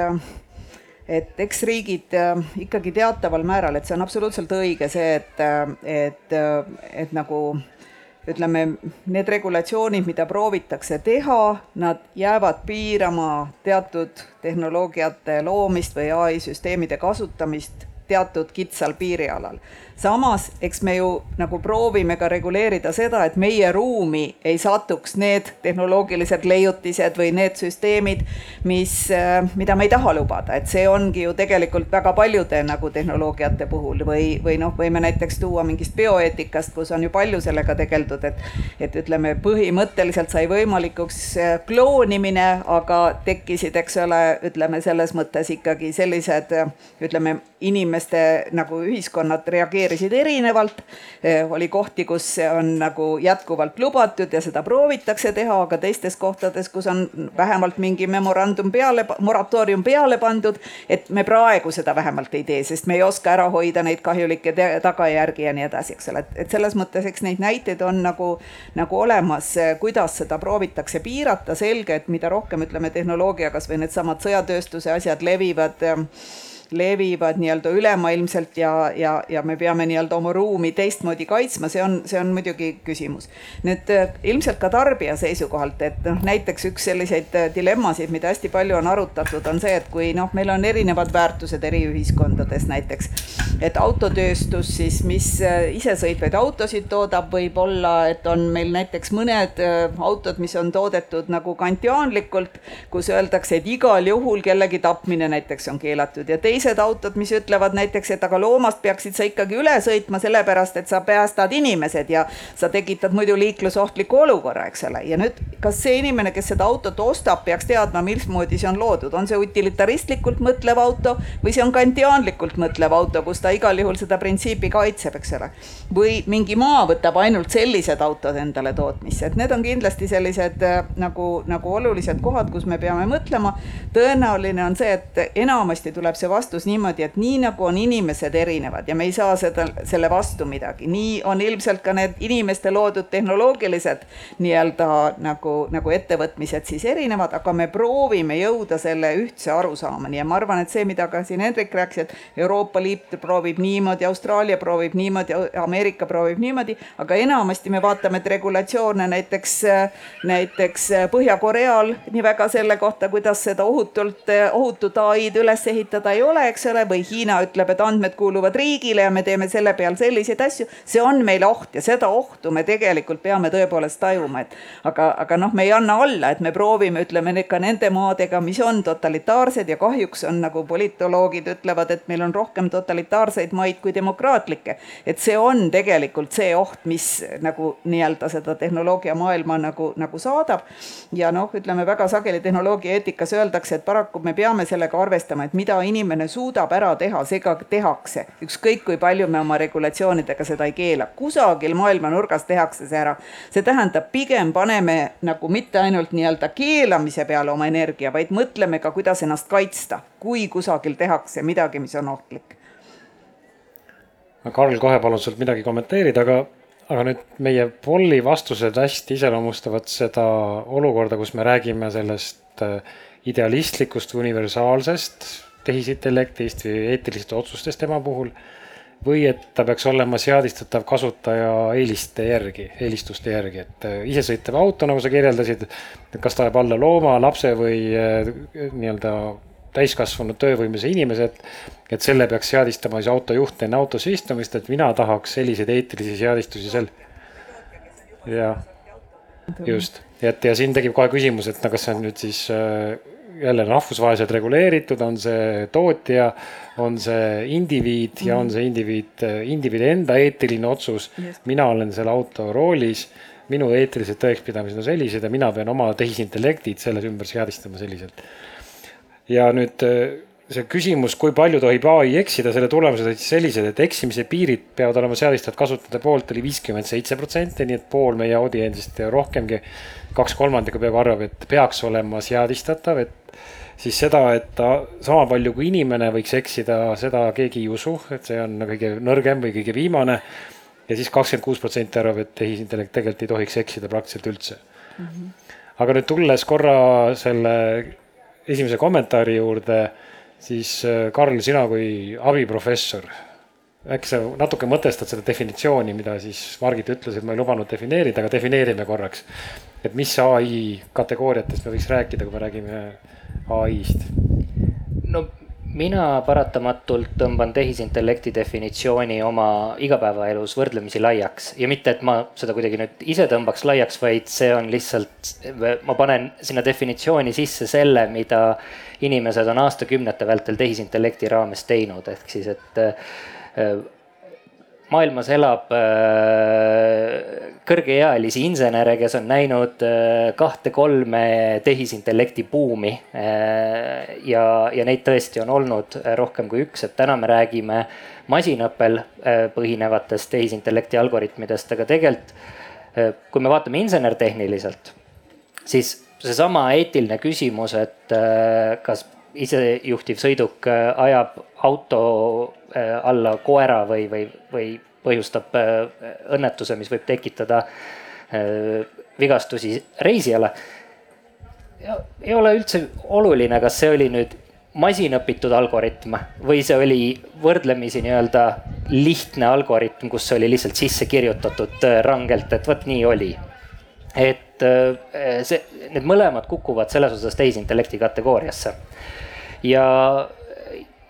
et eks riigid äh, ikkagi teataval määral, et see on absoluutselt õige see, et, äh, et, äh, et nagu ütleme, need regulatsioonid, mida proovitakse teha, nad jäävad piirama teatud tehnoloogiate loomist või ai süsteemide kasutamist teatud kitsal piirialal samas, eks me ju nagu proovime ka reguleerida seda, et meie ruumi ei satuks need tehnoloogilised leiutised või need süsteemid, mis, äh, mida me ei taha lubada, et see ongi ju tegelikult väga paljude nagu tehnoloogiate puhul või, või noh, võime näiteks tuua mingist bioeetikast, kus on ju palju sellega tegeldud, et et ütleme, põhimõtteliselt sai võimalikuks äh, kloonimine, aga tekkisid, eks ole, ütleme selles mõttes ikkagi sellised ütleme, inimeste nagu ühiskonnad reageerivad reageerisid erinevalt. Eh, oli kohti, kus see on nagu jätkuvalt lubatud ja seda proovitakse teha, aga teistes kohtades, kus on vähemalt mingi memorandum peale, moratoorium peale pandud, et me praegu seda vähemalt ei tee, sest me ei oska ära hoida neid kahjulikke tagajärgi ja nii edasi, eks ole, et, selles mõttes, eks neid näiteid on nagu, nagu olemas, kuidas seda proovitakse piirata, selge, et mida rohkem ütleme, tehnoloogia, kasvõi needsamad sõjatööstuse asjad levivad levivad nii-öelda ülemaailmselt ja, ja, ja me peame nii-öelda oma ruumi teistmoodi kaitsma, see on, see on muidugi küsimus. nüüd äh, ilmselt ka tarbija seisukohalt, et noh, näiteks üks selliseid äh, dilemmasid, mida hästi palju on arutatud, on see, et kui noh, meil on erinevad väärtused eri ühiskondades näiteks, et autotööstus siis, mis äh, isesõitvaid autosid toodab, võib-olla, et on meil näiteks mõned autod, mis on toodetud nagu kantiaanlikult, kus öeldakse, et igal juhul kellegi tapmine näiteks on keelatud ja teised teised autod, mis ütlevad näiteks, et aga loomast peaksid sa ikkagi üle sõitma, sellepärast et sa päästad inimesed ja sa tekitad muidu liiklusohtliku olukorra, eks ole. ja nüüd, kas see inimene, kes seda autot ostab, peaks teadma, mismoodi see on loodud, on see utilitaristlikult mõtlev auto või see on kantiaanlikult mõtlev auto, kus ta igal juhul seda printsiipi kaitseb, eks ole. või mingi maa võtab ainult sellised autod endale tootmisse, et need on kindlasti sellised äh, nagu, nagu olulised kohad, kus me peame mõtlema. tõenäoline on see, et enamasti tuleb see vastus niimoodi, et nii nagu on inimesed erinevad ja me ei saa seda, selle vastu midagi, nii on ilmselt ka need inimeste loodud tehnoloogilised nii-öelda nagu, nagu ettevõtmised siis erinevad, aga me proovime jõuda selle ühtse arusaamani. Ja ma arvan, et see, mida ka siin Hendrik rääkis, et Euroopa Liit proovib niimoodi, Austraalia proovib niimoodi, Ameerika proovib niimoodi, aga enamasti me vaatame, et regulatsioone näiteks, näiteks Põhja-Koreal nii väga selle kohta, kuidas seda ohutult, ohutut ai-d üles ehitada ei ole, eks ole, või Hiina ütleb, et andmed kuuluvad riigile ja me teeme selle peal selliseid asju. see on meile oht ja seda ohtu me tegelikult peame tõepoolest tajuma, et aga, aga noh, me ei anna alla, et me proovime, ütleme ka nende maadega, mis on totalitaarsed ja kahjuks on nagu politoloogid ütlevad, et meil on rohkem totalitaarseid maid kui demokraatlikke. et see on tegelikult see oht, mis nagu nii-öelda seda tehnoloogiamaailma nagu, nagu saadab. ja noh, ütleme väga sageli tehnoloogiaeetikas öeldakse, et paraku me peame sellega arvestama, et mida inimene suudab ära teha, see ka tehakse. ükskõik kui palju me oma regulatsioonidega seda ei keela, kusagil maailma nurgas tehakse see ära. see tähendab, pigem paneme nagu mitte ainult nii-öelda keelamise peale oma energia, vaid mõtleme ka, kuidas ennast kaitsta, kui kusagil tehakse midagi, mis on ohtlik. Karl, kohe palun sult midagi kommenteerida, aga, aga nüüd meie Polli vastused hästi iseloomustavad seda olukorda, kus me räägime sellest äh, idealistlikust, universaalsest tehisintellektist või eetilistest otsustest tema puhul või et ta peaks olema seadistatav kasutaja eeliste järgi, eelistuste järgi, et äh, isesõitev auto, nagu sa kirjeldasid, et kas ta jääb alla looma, lapse või äh, nii-öelda täiskasvanud töövõimelise inimese, et, et selle peaks seadistama siis autojuht enne autosse istumist, et mina tahaks selliseid eetilisi seadistusi sel-. jah, just, et ja siin tekib kohe küsimus, et no kas see on nüüd siis äh, jälle rahvusvaheliselt reguleeritud, on see tootja, on see indiviid ja on see indiviid, indiviidi enda eetiline otsus. mina olen selle auto roolis, minu eetilised tõekspidamised on sellised ja mina pean oma tehisintellektid selles ümber seadistama selliselt. ja nüüd see küsimus, kui palju tohib ai eksida, selle tulemused olid sellised, et eksimise piirid peavad olema seadistatud kasutajate poolt oli viiskümmend seitse protsenti, nii et pool meie audientsist ja rohkemgi, kaks kolmandikku peaaegu arvab, et peaks olema seadistatav, et siis seda, et ta sama palju kui inimene võiks eksida, seda keegi ei usu, et see on kõige nõrgem või kõige viimane. ja siis kakskümmend kuus protsenti arvab, et tehisintellekt tegelikult ei tohiks eksida praktiliselt üldse mm. -hmm. aga nüüd tulles korra selle esimese kommentaari juurde, siis äh, Karl, sina kui abiprofessor, äkki sa natuke mõtestad seda definitsiooni, mida siis Margit ütles, et ma ei lubanud defineerida, aga defineerime korraks. et mis ai kategooriatest me võiks rääkida, kui me räägime ai-st? Mina paratamatult tõmban tehisintellekti definitsiooni oma igapäevaelus võrdlemisi laiaks. Ja mitte, et ma seda kuidagi nüüd ise tõmbaks laiaks, vaid see on lihtsalt, ma panen sinna definitsiooni sisse selle, mida inimesed on aastakümnete vältel tehisintellekti raames teinud, ehk siis, et maailmas elab äh, kõrgeealisi insenere, kes on näinud äh, kahte-kolme tehisintellekti buumi. Äh, ja, ja neid tõesti on olnud rohkem kui üks, et täna me räägime masinõppel põhinevatest tehisintellekti algoritmidest, aga tegelikult kui me vaatame insenertehniliselt, siis seesama eetiline küsimus, et kas isejuhtiv sõiduk ajab auto Äh, alla koera või, või, või põhjustab äh, õnnetuse, mis võib tekitada äh, vigastusi reisijale. ei ole üldse oluline, kas see oli nüüd masinõpitud algoritm või see oli võrdlemisi nii-öelda lihtne algoritm, kus oli lihtsalt sisse kirjutatud rangelt, et vot nii oli. et see, need mõlemad kukuvad selles osas tehisintellekti kategooriasse ja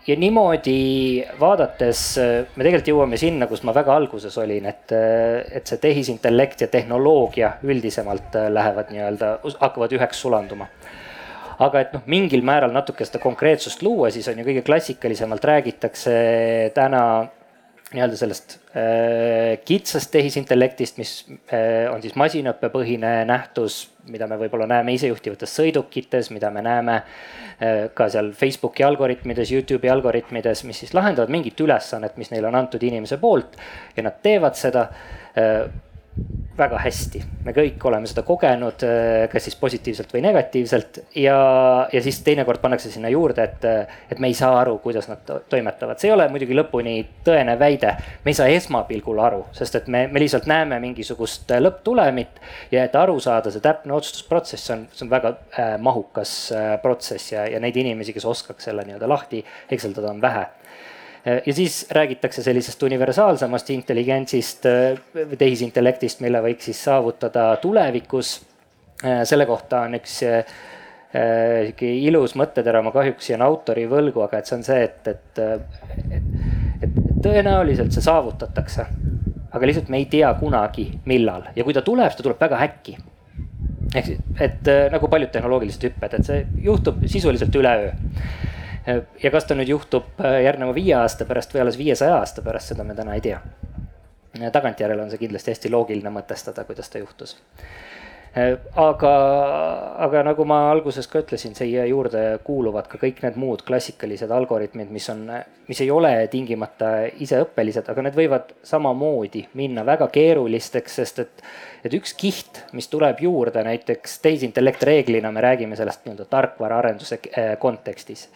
ja niimoodi vaadates me tegelikult jõuame sinna, kus ma väga alguses olin, et, et see tehisintellekt ja tehnoloogia üldisemalt lähevad nii-öelda, hakkavad üheks sulanduma. aga et noh, mingil määral natuke seda konkreetsust luua, siis on ju kõige klassikalisemalt räägitakse täna nii-öelda sellest äh, kitsast tehisintellektist, mis äh, on siis masinõppepõhine nähtus, mida me võib-olla näeme isejuhtivates sõidukites, mida me näeme äh, ka seal Facebooki algoritmides, Youtube'i algoritmides, mis siis lahendavad mingit ülesannet, mis neile on antud inimese poolt ja nad teevad seda väga hästi, me kõik oleme seda kogenud, äh, kas siis positiivselt või negatiivselt ja, ja siis teinekord pannakse sinna juurde, et, et me ei saa aru, kuidas nad toimetavad, see ei ole muidugi lõpuni tõene väide. me ei saa esmapilgul aru, sest et me, me lihtsalt näeme mingisugust lõpptulemit ja et aru saada, see täpne otsustusprotsess on, see on väga äh, mahukas äh, protsess ja, ja neid inimesi, kes oskaks selle nii-öelda lahti hekseldada, on vähe ja siis räägitakse sellisest universaalsemast intelligentsist äh, tehisintellektist, mille võiks siis saavutada tulevikus. Äh, selle kohta on üks äh, sihuke ilus mõttetera, ma kahjuks jään autori võlgu, aga et see on see, et, et, et, et tõenäoliselt see saavutatakse. aga lihtsalt me ei tea kunagi, millal ja kui ta tuleb, siis ta tuleb väga äkki. ehk siis, et nagu paljud tehnoloogilised hüpped, et see juhtub sisuliselt üleöö ja kas ta nüüd juhtub äh, järgneva viie aasta pärast või alles viiesaja aasta pärast, seda me täna ei tea. tagantjärele on see kindlasti hästi loogiline mõtestada, kuidas ta juhtus Äh, aga, aga nagu ma alguses ka ütlesin, siia juurde kuuluvad ka kõik need muud klassikalised algoritmid, mis on, mis ei ole tingimata iseõppelised, aga need võivad samamoodi minna väga keerulisteks, sest et, et üks kiht, mis tuleb juurde näiteks tehisintellekt reeglina, me räägime sellest nii-öelda tarkvaraarenduse äh, kontekstis.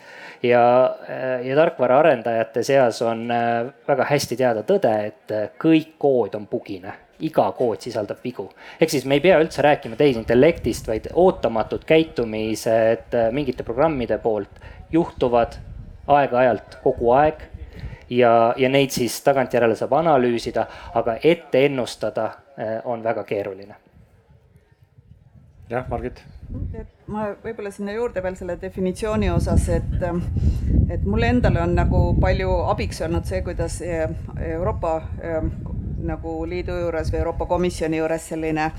Ja, äh, ja tarkvaraarendajate seas on väga hästi teada tõde, et kõik kood on bugine iga kood sisaldab vigu. ehk siis me ei pea üldse rääkima tehisintellektist, vaid ootamatud käitumised äh, mingite programmide poolt juhtuvad aeg-ajalt kogu aeg. ja, ja neid siis tagantjärele saab analüüsida, aga ette ennustada äh, on väga keeruline. jah, Margit ma võib-olla sinna juurde veel selle definitsiooni osas, et, et mulle endale on nagu palju abiks olnud see, kuidas Euroopa nagu liidu juures või Euroopa Komisjoni juures selline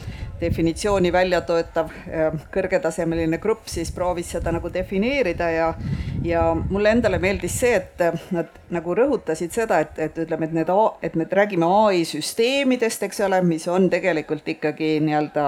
definitsiooni välja töötav kõrgetasemeline grupp siis proovis seda nagu defineerida ja ja mulle endale meeldis see, et nad nagu rõhutasid seda, et, et ütleme, et need, et me räägime ai süsteemidest, eks ole, mis on tegelikult ikkagi nii-öelda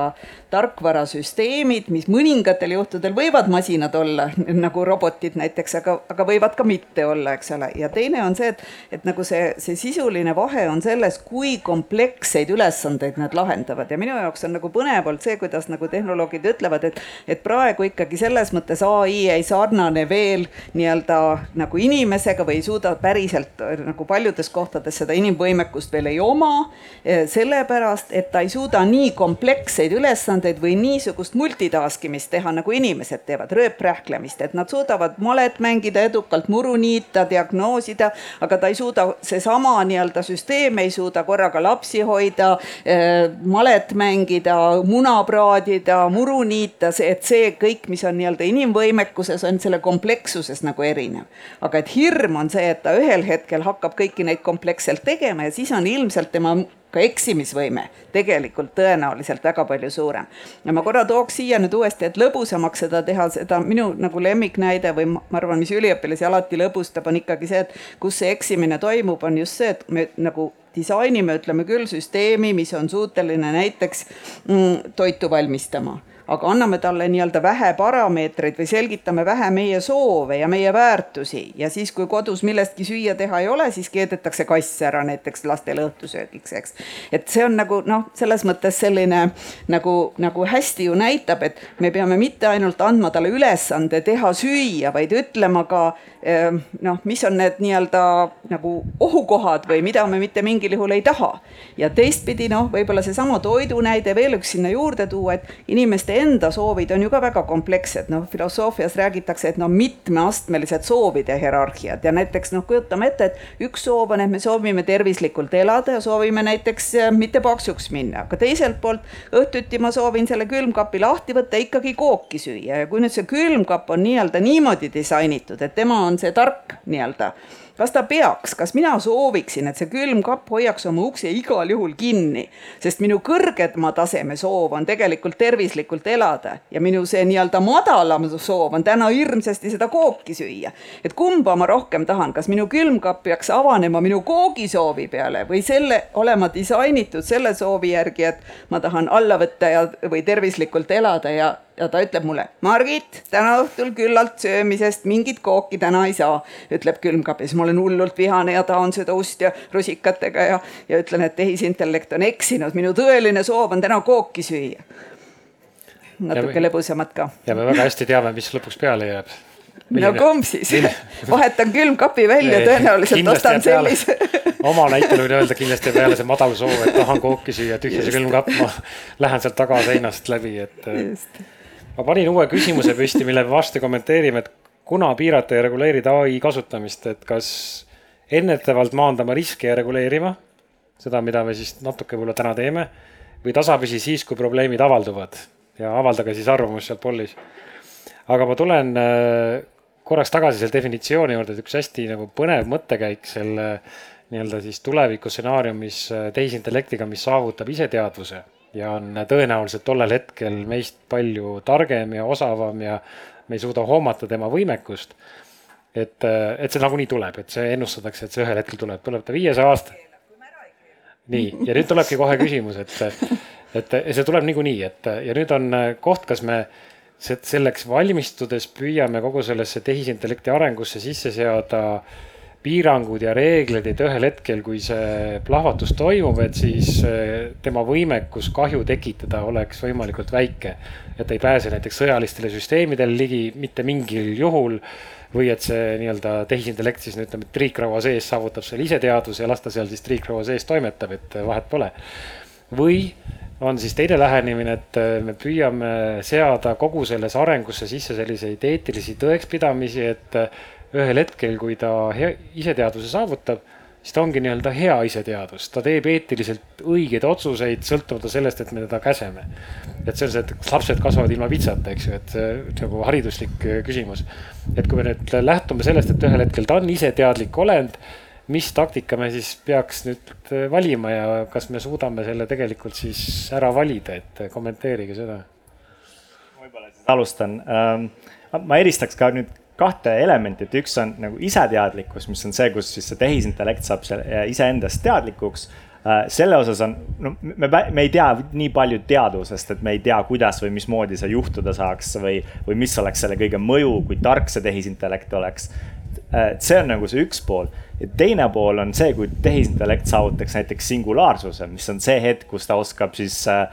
tarkvarasüsteemid, mis mõningatel juhtudel võivad masinad olla, nagu robotid näiteks, aga, aga võivad ka mitte olla, eks ole. ja teine on see, et, et nagu see, see sisuline vahe on selles, kui kompleksseid ülesandeid nad lahendavad ja minu jaoks on nagu põnev olnud see, kuidas nagu tehnoloogid ütlevad, et, et praegu ikkagi selles mõttes ai ei sarnane veel nii-öelda nagu inimesega või ei suuda päriselt nagu paljudes kohtades seda inimvõimekust veel ei oma. Eh, sellepärast, et ta ei suuda nii kompleksseid ülesandeid või niisugust multitask imist teha, nagu inimesed teevad, rööprähklemist, et nad suudavad malet mängida edukalt, muru niita, diagnoosida, aga ta ei suuda, seesama nii-öelda süsteem ei suuda korraga lapsi hoida, eh, malet mängida, muna praadida, muru niita, see, et see kõik, mis on nii-öelda inimvõimekuses, on selle komplekssuses nagu erinev. aga et hirm on see, et ta ühel hetkel hakkab kõiki neid kompleksselt tegema ja siis on ilmselt tema ka eksimisvõime tegelikult tõenäoliselt väga palju suurem. ja ma korra tooks siia nüüd uuesti, et lõbusamaks seda teha, seda minu nagu lemmiknäide või ma arvan, mis üliõpilasi alati lõbustab, on ikkagi see, et kus see eksimine toimub, on just see, et me nagu disainime, ütleme küll, süsteemi, mis on suuteline näiteks mm, toitu valmistama aga anname talle nii-öelda vähe parameetreid või selgitame vähe meie soove ja meie väärtusi ja siis, kui kodus millestki süüa teha ei ole, siis keedetakse kass ära näiteks lastele õhtusöögiks, eks. et see on nagu noh, selles mõttes selline nagu, nagu hästi ju näitab, et me peame mitte ainult andma talle ülesande teha süüa, vaid ütlema ka Ehm, noh, mis on need nii-öelda nagu ohukohad või mida me mitte mingil juhul ei taha. ja teistpidi noh, võib-olla seesama toidu näide veel üks sinna juurde tuua, et inimeste enda soovid on ju ka väga komplekssed, noh filosoofias räägitakse, et no mitmeastmelised soovide hierarhiad. Ja näiteks noh, kujutame ette, et üks soov on, et me soovime tervislikult elada ja soovime näiteks eh, mitte paksuks minna, aga teiselt poolt õhtuti ma soovin selle külmkapi lahti võtta, ikkagi kooki süüa. Ja kui nüüd see külmkapp on nii-öelda niimoodi disainitud, et tema on see tark nii-öelda kas ta peaks, kas mina sooviksin, et see külmkapp hoiaks oma ukse igal juhul kinni, sest minu kõrgema taseme soov on tegelikult tervislikult elada ja minu see nii-öelda madalam soov on täna hirmsasti seda kooki süüa. et kumba ma rohkem tahan, kas minu külmkapp peaks avanema minu koogisoovi peale või selle olema disainitud selle soovi järgi, et ma tahan alla võtta ja, või tervislikult elada ja ja ta ütleb mulle, Margit, täna õhtul küllalt söömisest mingit kooki täna ei saa, ütleb külmkapp ja siis ma olen hullult vihane ja tahan seda ust ja rusikatega ja, ja ütlen, et tehisintellekt on eksinud, minu tõeline soov on täna kooki süüa. natuke lõbusamat ka. ja me väga hästi teame, mis lõpuks peale jääb. no kumb siis, vahetan külmkapi välja, tõenäoliselt ostan sellise. Oma näitel võin öelda kindlasti peale see madal soov, et tahan kooki süüa, tühja see külmkapp, ma lähen sealt tagaseinast läbi, et Just ma panin uue küsimuse püsti, mille me varsti kommenteerime, et kuna piirata ja reguleerida ai kasutamist, et kas ennetavalt maandama riske ja reguleerima, seda, mida me siis natuke võib-olla täna teeme, või tasapisi siis, kui probleemid avalduvad ja avaldage siis arvamus seal pollis. aga ma tulen äh, korraks tagasi selle definitsiooni juurde, et üks hästi nagu põnev mõttekäik selle nii-öelda siis tulevikustsenaariumis äh, tehisintellektiga, mis saavutab iseteadvuse ja on tõenäoliselt tollel hetkel meist palju targem ja osavam ja me ei suuda hoomata tema võimekust. et, et see nagunii tuleb, et see ennustatakse, et see ühel hetkel tuleb, tuleb ta viiesaja aasta. nii, ja nüüd tulebki kohe küsimus, et, et see tuleb niikuinii, et ja nüüd on koht, kas me selleks valmistudes püüame kogu sellesse tehisintellekti arengusse sisse seada äh, piirangud ja reeglid, et ühel hetkel, kui see plahvatus toimub, et siis eh, tema võimekus kahju tekitada oleks võimalikult väike. et ei pääse näiteks sõjalistele süsteemidele ligi mitte mingil juhul või et see nii-öelda tehisintellekt siis ütleme, triikraua sees saavutab selle iseteadvuse ja las ta seal siis triikraua sees toimetab, et vahet pole. või on siis teine lähenemine, et eh, me püüame seada kogu selles arengusse sisse selliseid eetilisi tõekspidamisi, et ühel hetkel, kui ta iseteadvuse saavutab, siis ta ongi nii-öelda hea iseteadvus, ta teeb eetiliselt õigeid otsuseid, sõltumata sellest, et me teda käseme. et see on see, et lapsed kasvavad ilma vitsata, eks ju, et see nagu hariduslik äh, küsimus. et kui me nüüd lähtume sellest, et ühel hetkel ta on iseteadlik olend, mis taktika me siis peaks nüüd äh, valima ja kas me suudame selle tegelikult siis ära valida, et kommenteerige seda. võib-olla siis alustan ähm, ma eristaks ka nüüd kahte elementi, et üks on nagu iseteadlikkus, mis on see, kus siis see tehisintellekt saab selle iseendast teadlikuks. Äh, selle osas on, no me, me ei tea nii palju teadvusest, et me ei tea, kuidas või mismoodi see juhtuda saaks või, või mis oleks selle kõige mõju, kui tark see tehisintellekt oleks. Äh, see on nagu see üks pool. Ja teine pool on see, kui tehisintellekt saavutaks näiteks singulaarsuse, mis on see hetk, kus ta oskab siis äh,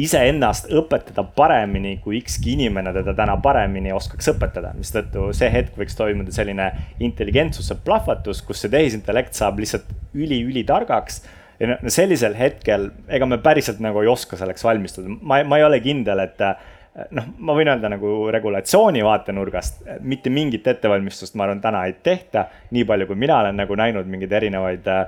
iseennast õpetada paremini, kui ükski inimene teda täna paremini oskaks õpetada, mistõttu see hetk võiks toimuda selline intelligentsuse plahvatus, kus see tehisintellekt saab lihtsalt üli-ülitargaks. ja no sellisel hetkel, ega me päriselt nagu ei oska selleks valmistuda, ma, ma ei ole kindel, et noh, ma võin öelda nagu regulatsiooni vaatenurgast, mitte mingit ettevalmistust, ma arvan, täna ei tehta, nii palju kui mina olen nagu näinud mingeid erinevaid äh,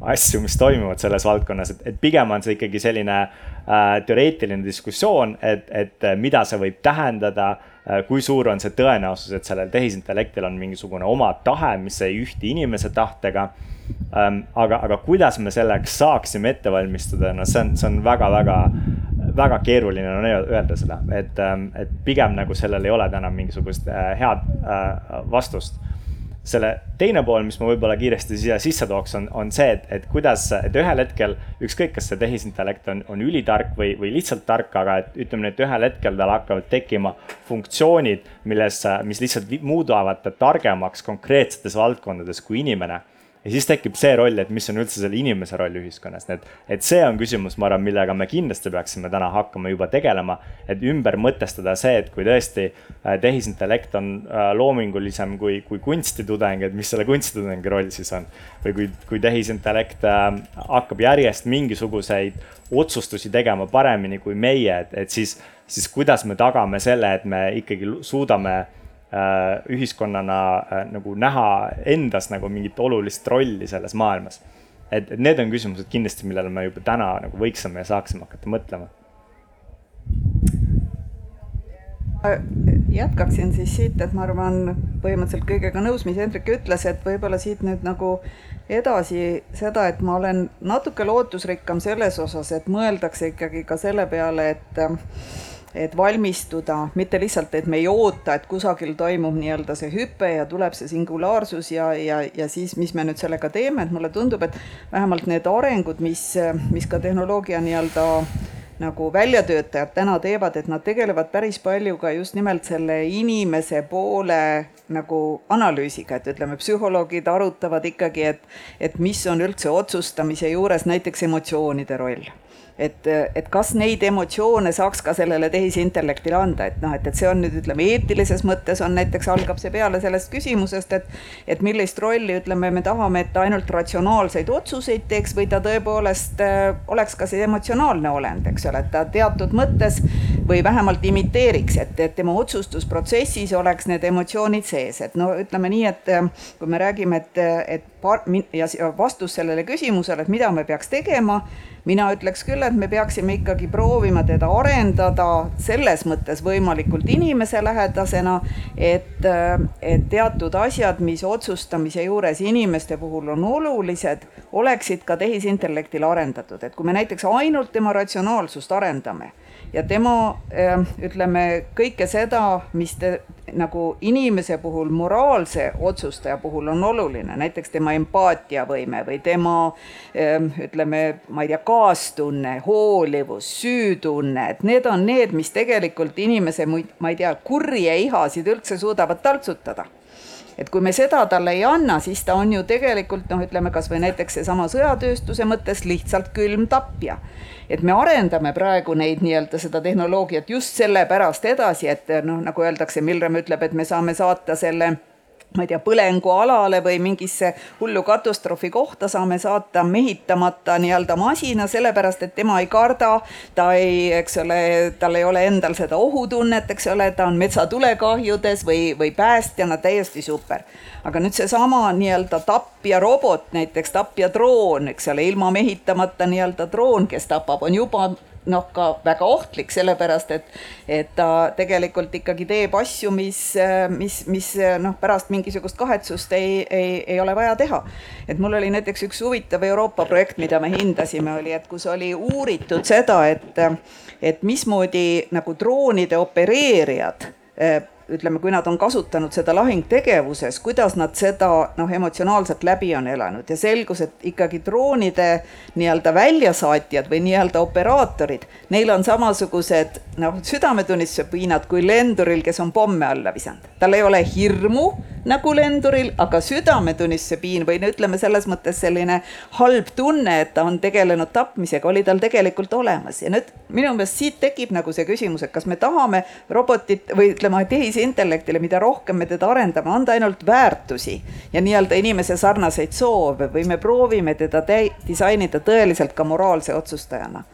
asju, mis toimuvad selles valdkonnas, et, et pigem on see ikkagi selline äh, teoreetiline diskussioon, et, et äh, mida see võib tähendada äh,. kui suur on see tõenäosus, et sellel tehisintellektil on mingisugune oma tahe, mis ei ühti inimese tahtega ähm,. aga, aga kuidas me selleks saaksime ette valmistuda, no see on, see on väga-väga väga keeruline on öelda seda, et, ähm, et pigem nagu sellel ei ole täna mingisugust äh, head äh, vastust selle teine pool, mis ma võib-olla kiiresti siia sisse tooks, on, on see, et, et kuidas, et ühel hetkel ükskõik, kas see tehisintellekt on, on ülitark või, või lihtsalt tark, aga et ütleme, et ühel hetkel tal hakkavad tekkima funktsioonid, milles, mis lihtsalt muudavad ta targemaks konkreetsetes valdkondades kui inimene ja siis tekib see roll, et mis on üldse selle inimese roll ühiskonnas, nii et, et see on küsimus, ma arvan, millega me kindlasti peaksime täna hakkama juba tegelema. et ümber mõtestada see, et kui tõesti äh, tehisintellekt on äh, loomingulisem kui, kui kunstitudeng, et mis selle kunstitudengi roll siis on. või kui, kui tehisintellekt äh, hakkab järjest mingisuguseid otsustusi tegema paremini kui meie, et, et siis, siis kuidas me tagame selle, et me ikkagi suudame ühiskonnana äh, nagu näha endas nagu mingit olulist rolli selles maailmas. et, et need on küsimused kindlasti, millele me juba täna nagu võiksime ja saaksime hakata mõtlema. jätkaksin siis siit, et ma arvan põhimõtteliselt kõigega nõus, mis Hendrik ütles, et võib-olla siit nüüd nagu edasi seda, et ma olen natuke lootusrikkam selles osas, et mõeldakse ikkagi ka selle peale, et et valmistuda, mitte lihtsalt, et me ei oota, et kusagil toimub nii-öelda see hüpe ja tuleb see singulaarsus ja, ja, ja siis, mis me nüüd sellega teeme, et mulle tundub, et vähemalt need arengud, mis, mis ka tehnoloogia nii-öelda nagu väljatöötajad täna teevad, et nad tegelevad päris palju ka just nimelt selle inimese poole nagu analüüsiga, et ütleme, psühholoogid arutavad ikkagi, et, et mis on üldse otsustamise juures näiteks emotsioonide roll et, et kas neid emotsioone saaks ka sellele tehisintellektile anda, et noh, et, et see on nüüd ütleme eetilises mõttes on näiteks algab see peale sellest küsimusest, et et millist rolli ütleme, me tahame, et ta ainult ratsionaalseid otsuseid teeks või ta tõepoolest äh, oleks ka see emotsionaalne olend, eks ole, et ta teatud mõttes või vähemalt imiteeriks, et, et tema otsustusprotsessis oleks need emotsioonid sees, et no ütleme nii, et äh, kui me räägime, et, et ja vastus sellele küsimusele, et mida me peaks tegema mina ütleks küll, et me peaksime ikkagi proovima teda arendada selles mõttes võimalikult inimeselähedasena, et, et teatud asjad, mis otsustamise juures inimeste puhul on olulised, oleksid ka tehisintellektile arendatud, et kui me näiteks ainult tema ratsionaalsust arendame ja tema ütleme kõike seda, mis te, nagu inimese puhul, moraalse otsustaja puhul on oluline, näiteks tema empaatiavõime või tema ütleme, ma ei tea, kaastunne, hoolivus, süütunne, et need on need, mis tegelikult inimese, ma ei tea, kurje ihasid üldse suudavad taltsutada et kui me seda talle ei anna, siis ta on ju tegelikult noh, ütleme kasvõi näiteks seesama sõjatööstuse mõttes lihtsalt külm tapja. Et me arendame praegu neid nii-öelda seda tehnoloogiat just sellepärast edasi, et noh, nagu öeldakse, Milrem ütleb, et me saame saata selle ma ei tea, põlengualale või mingisse hullu katastroofi kohta saame saata mehitamata nii-öelda masina, sellepärast et tema ei karda, ta ei, eks ole, tal ei ole endal seda ohutunnet, eks ole, ta on metsatulekahjudes või, või päästjana täiesti super. aga nüüd seesama nii-öelda tapjarobot, näiteks tapjadroon, eks ole, ilma mehitamata nii-öelda droon, kes tapab, on juba noh, ka väga ohtlik, sellepärast et, et ta tegelikult ikkagi teeb asju, mis, mis, mis noh, pärast mingisugust kahetsust ei, ei, ei ole vaja teha. et mul oli näiteks üks huvitav Euroopa projekt, mida me hindasime, oli, et kus oli uuritud seda, et, et mismoodi nagu droonide opereerijad ütleme, kui nad on kasutanud seda lahingtegevuses, kuidas nad seda noh, emotsionaalselt läbi on elanud ja selgus, et ikkagi droonide nii-öelda väljasaatjad või nii-öelda operaatorid, neil on samasugused noh, südametunnistuse piinad kui lenduril, kes on pomme alla visanud. tal ei ole hirmu nagu lenduril, aga südametunnistuse piin või no ütleme selles mõttes selline halb tunne, et ta on tegelenud tapmisega, oli tal tegelikult olemas ja nüüd minu meelest siit tekib nagu see küsimus, et kas me tahame robotit või ütleme, tehisintellektile, mida rohkem me teda arendame, anda ainult väärtusi ja nii-öelda inimese sarnaseid soove või me proovime teda disainida tõeliselt ka moraalse otsustajana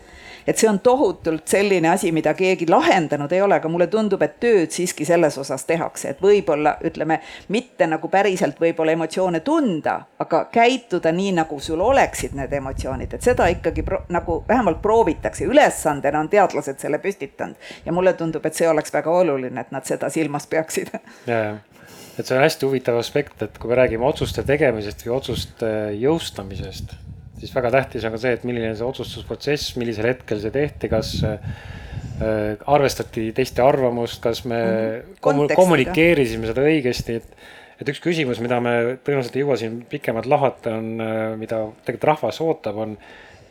et see on tohutult selline asi, mida keegi lahendanud ei ole, aga mulle tundub, et tööd siiski selles osas tehakse, et võib-olla ütleme, mitte nagu päriselt võib-olla emotsioone tunda, aga käituda nii, nagu sul oleksid need emotsioonid, et seda ikkagi nagu vähemalt proovitakse, ülesandena on teadlased selle püstitanud. Ja mulle tundub, et see oleks väga oluline, et nad seda silmas peaksid. ja, ja. Et see on hästi huvitav aspekt, et kui me räägime otsuste tegemisest või otsuste jõustamisest siis väga tähtis on ka see, et milline see otsustusprotsess, millisel hetkel see tehti, kas äh, arvestati teiste arvamust, kas me mm -hmm. kommunikeerisime seda õigesti, et et üks küsimus, mida me tõenäoliselt ei jõua siin pikemalt lahata, on, äh, mida tegelikult rahvas ootab, on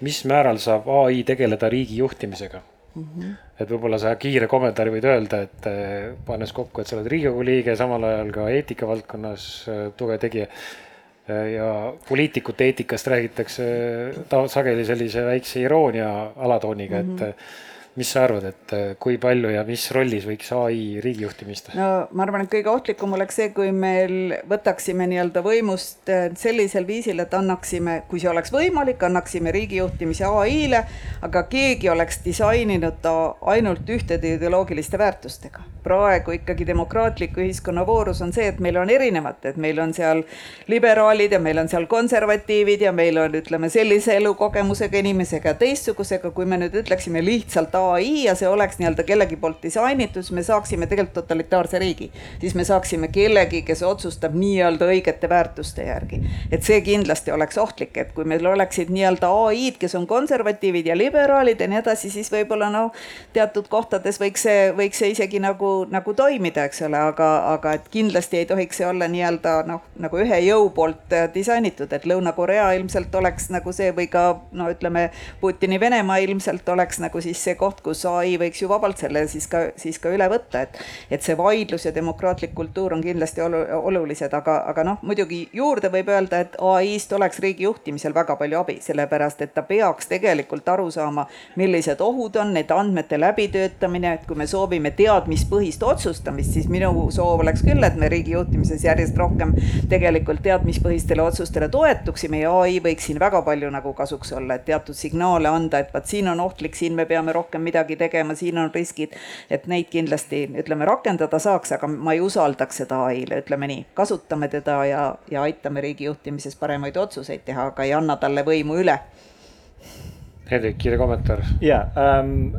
mis määral saab ai tegeleda riigi juhtimisega mm. -hmm. et võib-olla sa kiire kommentaari võid öelda, et äh, pannes kokku, et sa oled riigikogu liige, samal ajal ka eetika valdkonnas tugev tegija ja poliitikute eetikast räägitakse ta sageli sellise väikse iroonia alatooniga mm, -hmm. et mhm mis sa arvad, et äh, kui palju ja mis rollis võiks ai riigijuhtimist? no ma arvan, et kõige ohtlikum oleks see, kui meil võtaksime nii-öelda võimust äh, sellisel viisil, et annaksime, kui see oleks võimalik, annaksime riigijuhtimise ai-le, aga keegi oleks disaininud ta ainult ühtede ideoloogiliste väärtustega. praegu ikkagi demokraatliku ühiskonna voorus on see, et meil on erinevad, et meil on seal liberaalid ja meil on seal konservatiivid ja meil on, ütleme, sellise elukogemusega inimesega ja teistsugusega, kui me nüüd ütleksime lihtsalt ai ja see oleks nii-öelda kellegi poolt disainitud, siis me saaksime tegelikult totalitaarse riigi. siis me saaksime kellegi, kes otsustab nii-öelda õigete väärtuste järgi. et see kindlasti oleks ohtlik, et kui meil oleksid nii-öelda ai-d, kes on konservatiivid ja liberaalid ja nii edasi, siis võib-olla noh, teatud kohtades võiks see, võiks see isegi nagu, nagu toimida, eks ole, aga, aga et kindlasti ei tohiks see olla nii-öelda noh, nagu ühe jõu poolt äh, disainitud, et Lõuna-Korea ilmselt oleks nagu see või ka no ütleme, Putini Venemaa ilmselt oleks nagu siis see koht, kus ai võiks ju vabalt selle siis ka, siis ka üle võtta, et et see vaidlus ja demokraatlik kultuur on kindlasti olu, olulised, aga, aga noh, muidugi juurde võib öelda, et ai-st oleks riigi juhtimisel väga palju abi, sellepärast et ta peaks tegelikult aru saama, millised ohud on, need andmete läbitöötamine, et kui me soovime teadmispõhist otsustamist, siis minu soov oleks küll, et me riigi juhtimises järjest rohkem tegelikult teadmispõhistele otsustele toetuksime ja ai võiks siin väga palju nagu kasuks olla, et teatud signaale anda, et vaat siin on ohtlik, siin me peame rohkem midagi tegema, siin on riskid, et neid kindlasti ütleme, rakendada saaks, aga ma ei usaldaks seda ai-le, ütleme nii, kasutame teda ja, ja aitame riigi juhtimises paremaid otsuseid teha, aga ei anna talle võimu üle Hendrik, kiire kommentaar. ja ähm,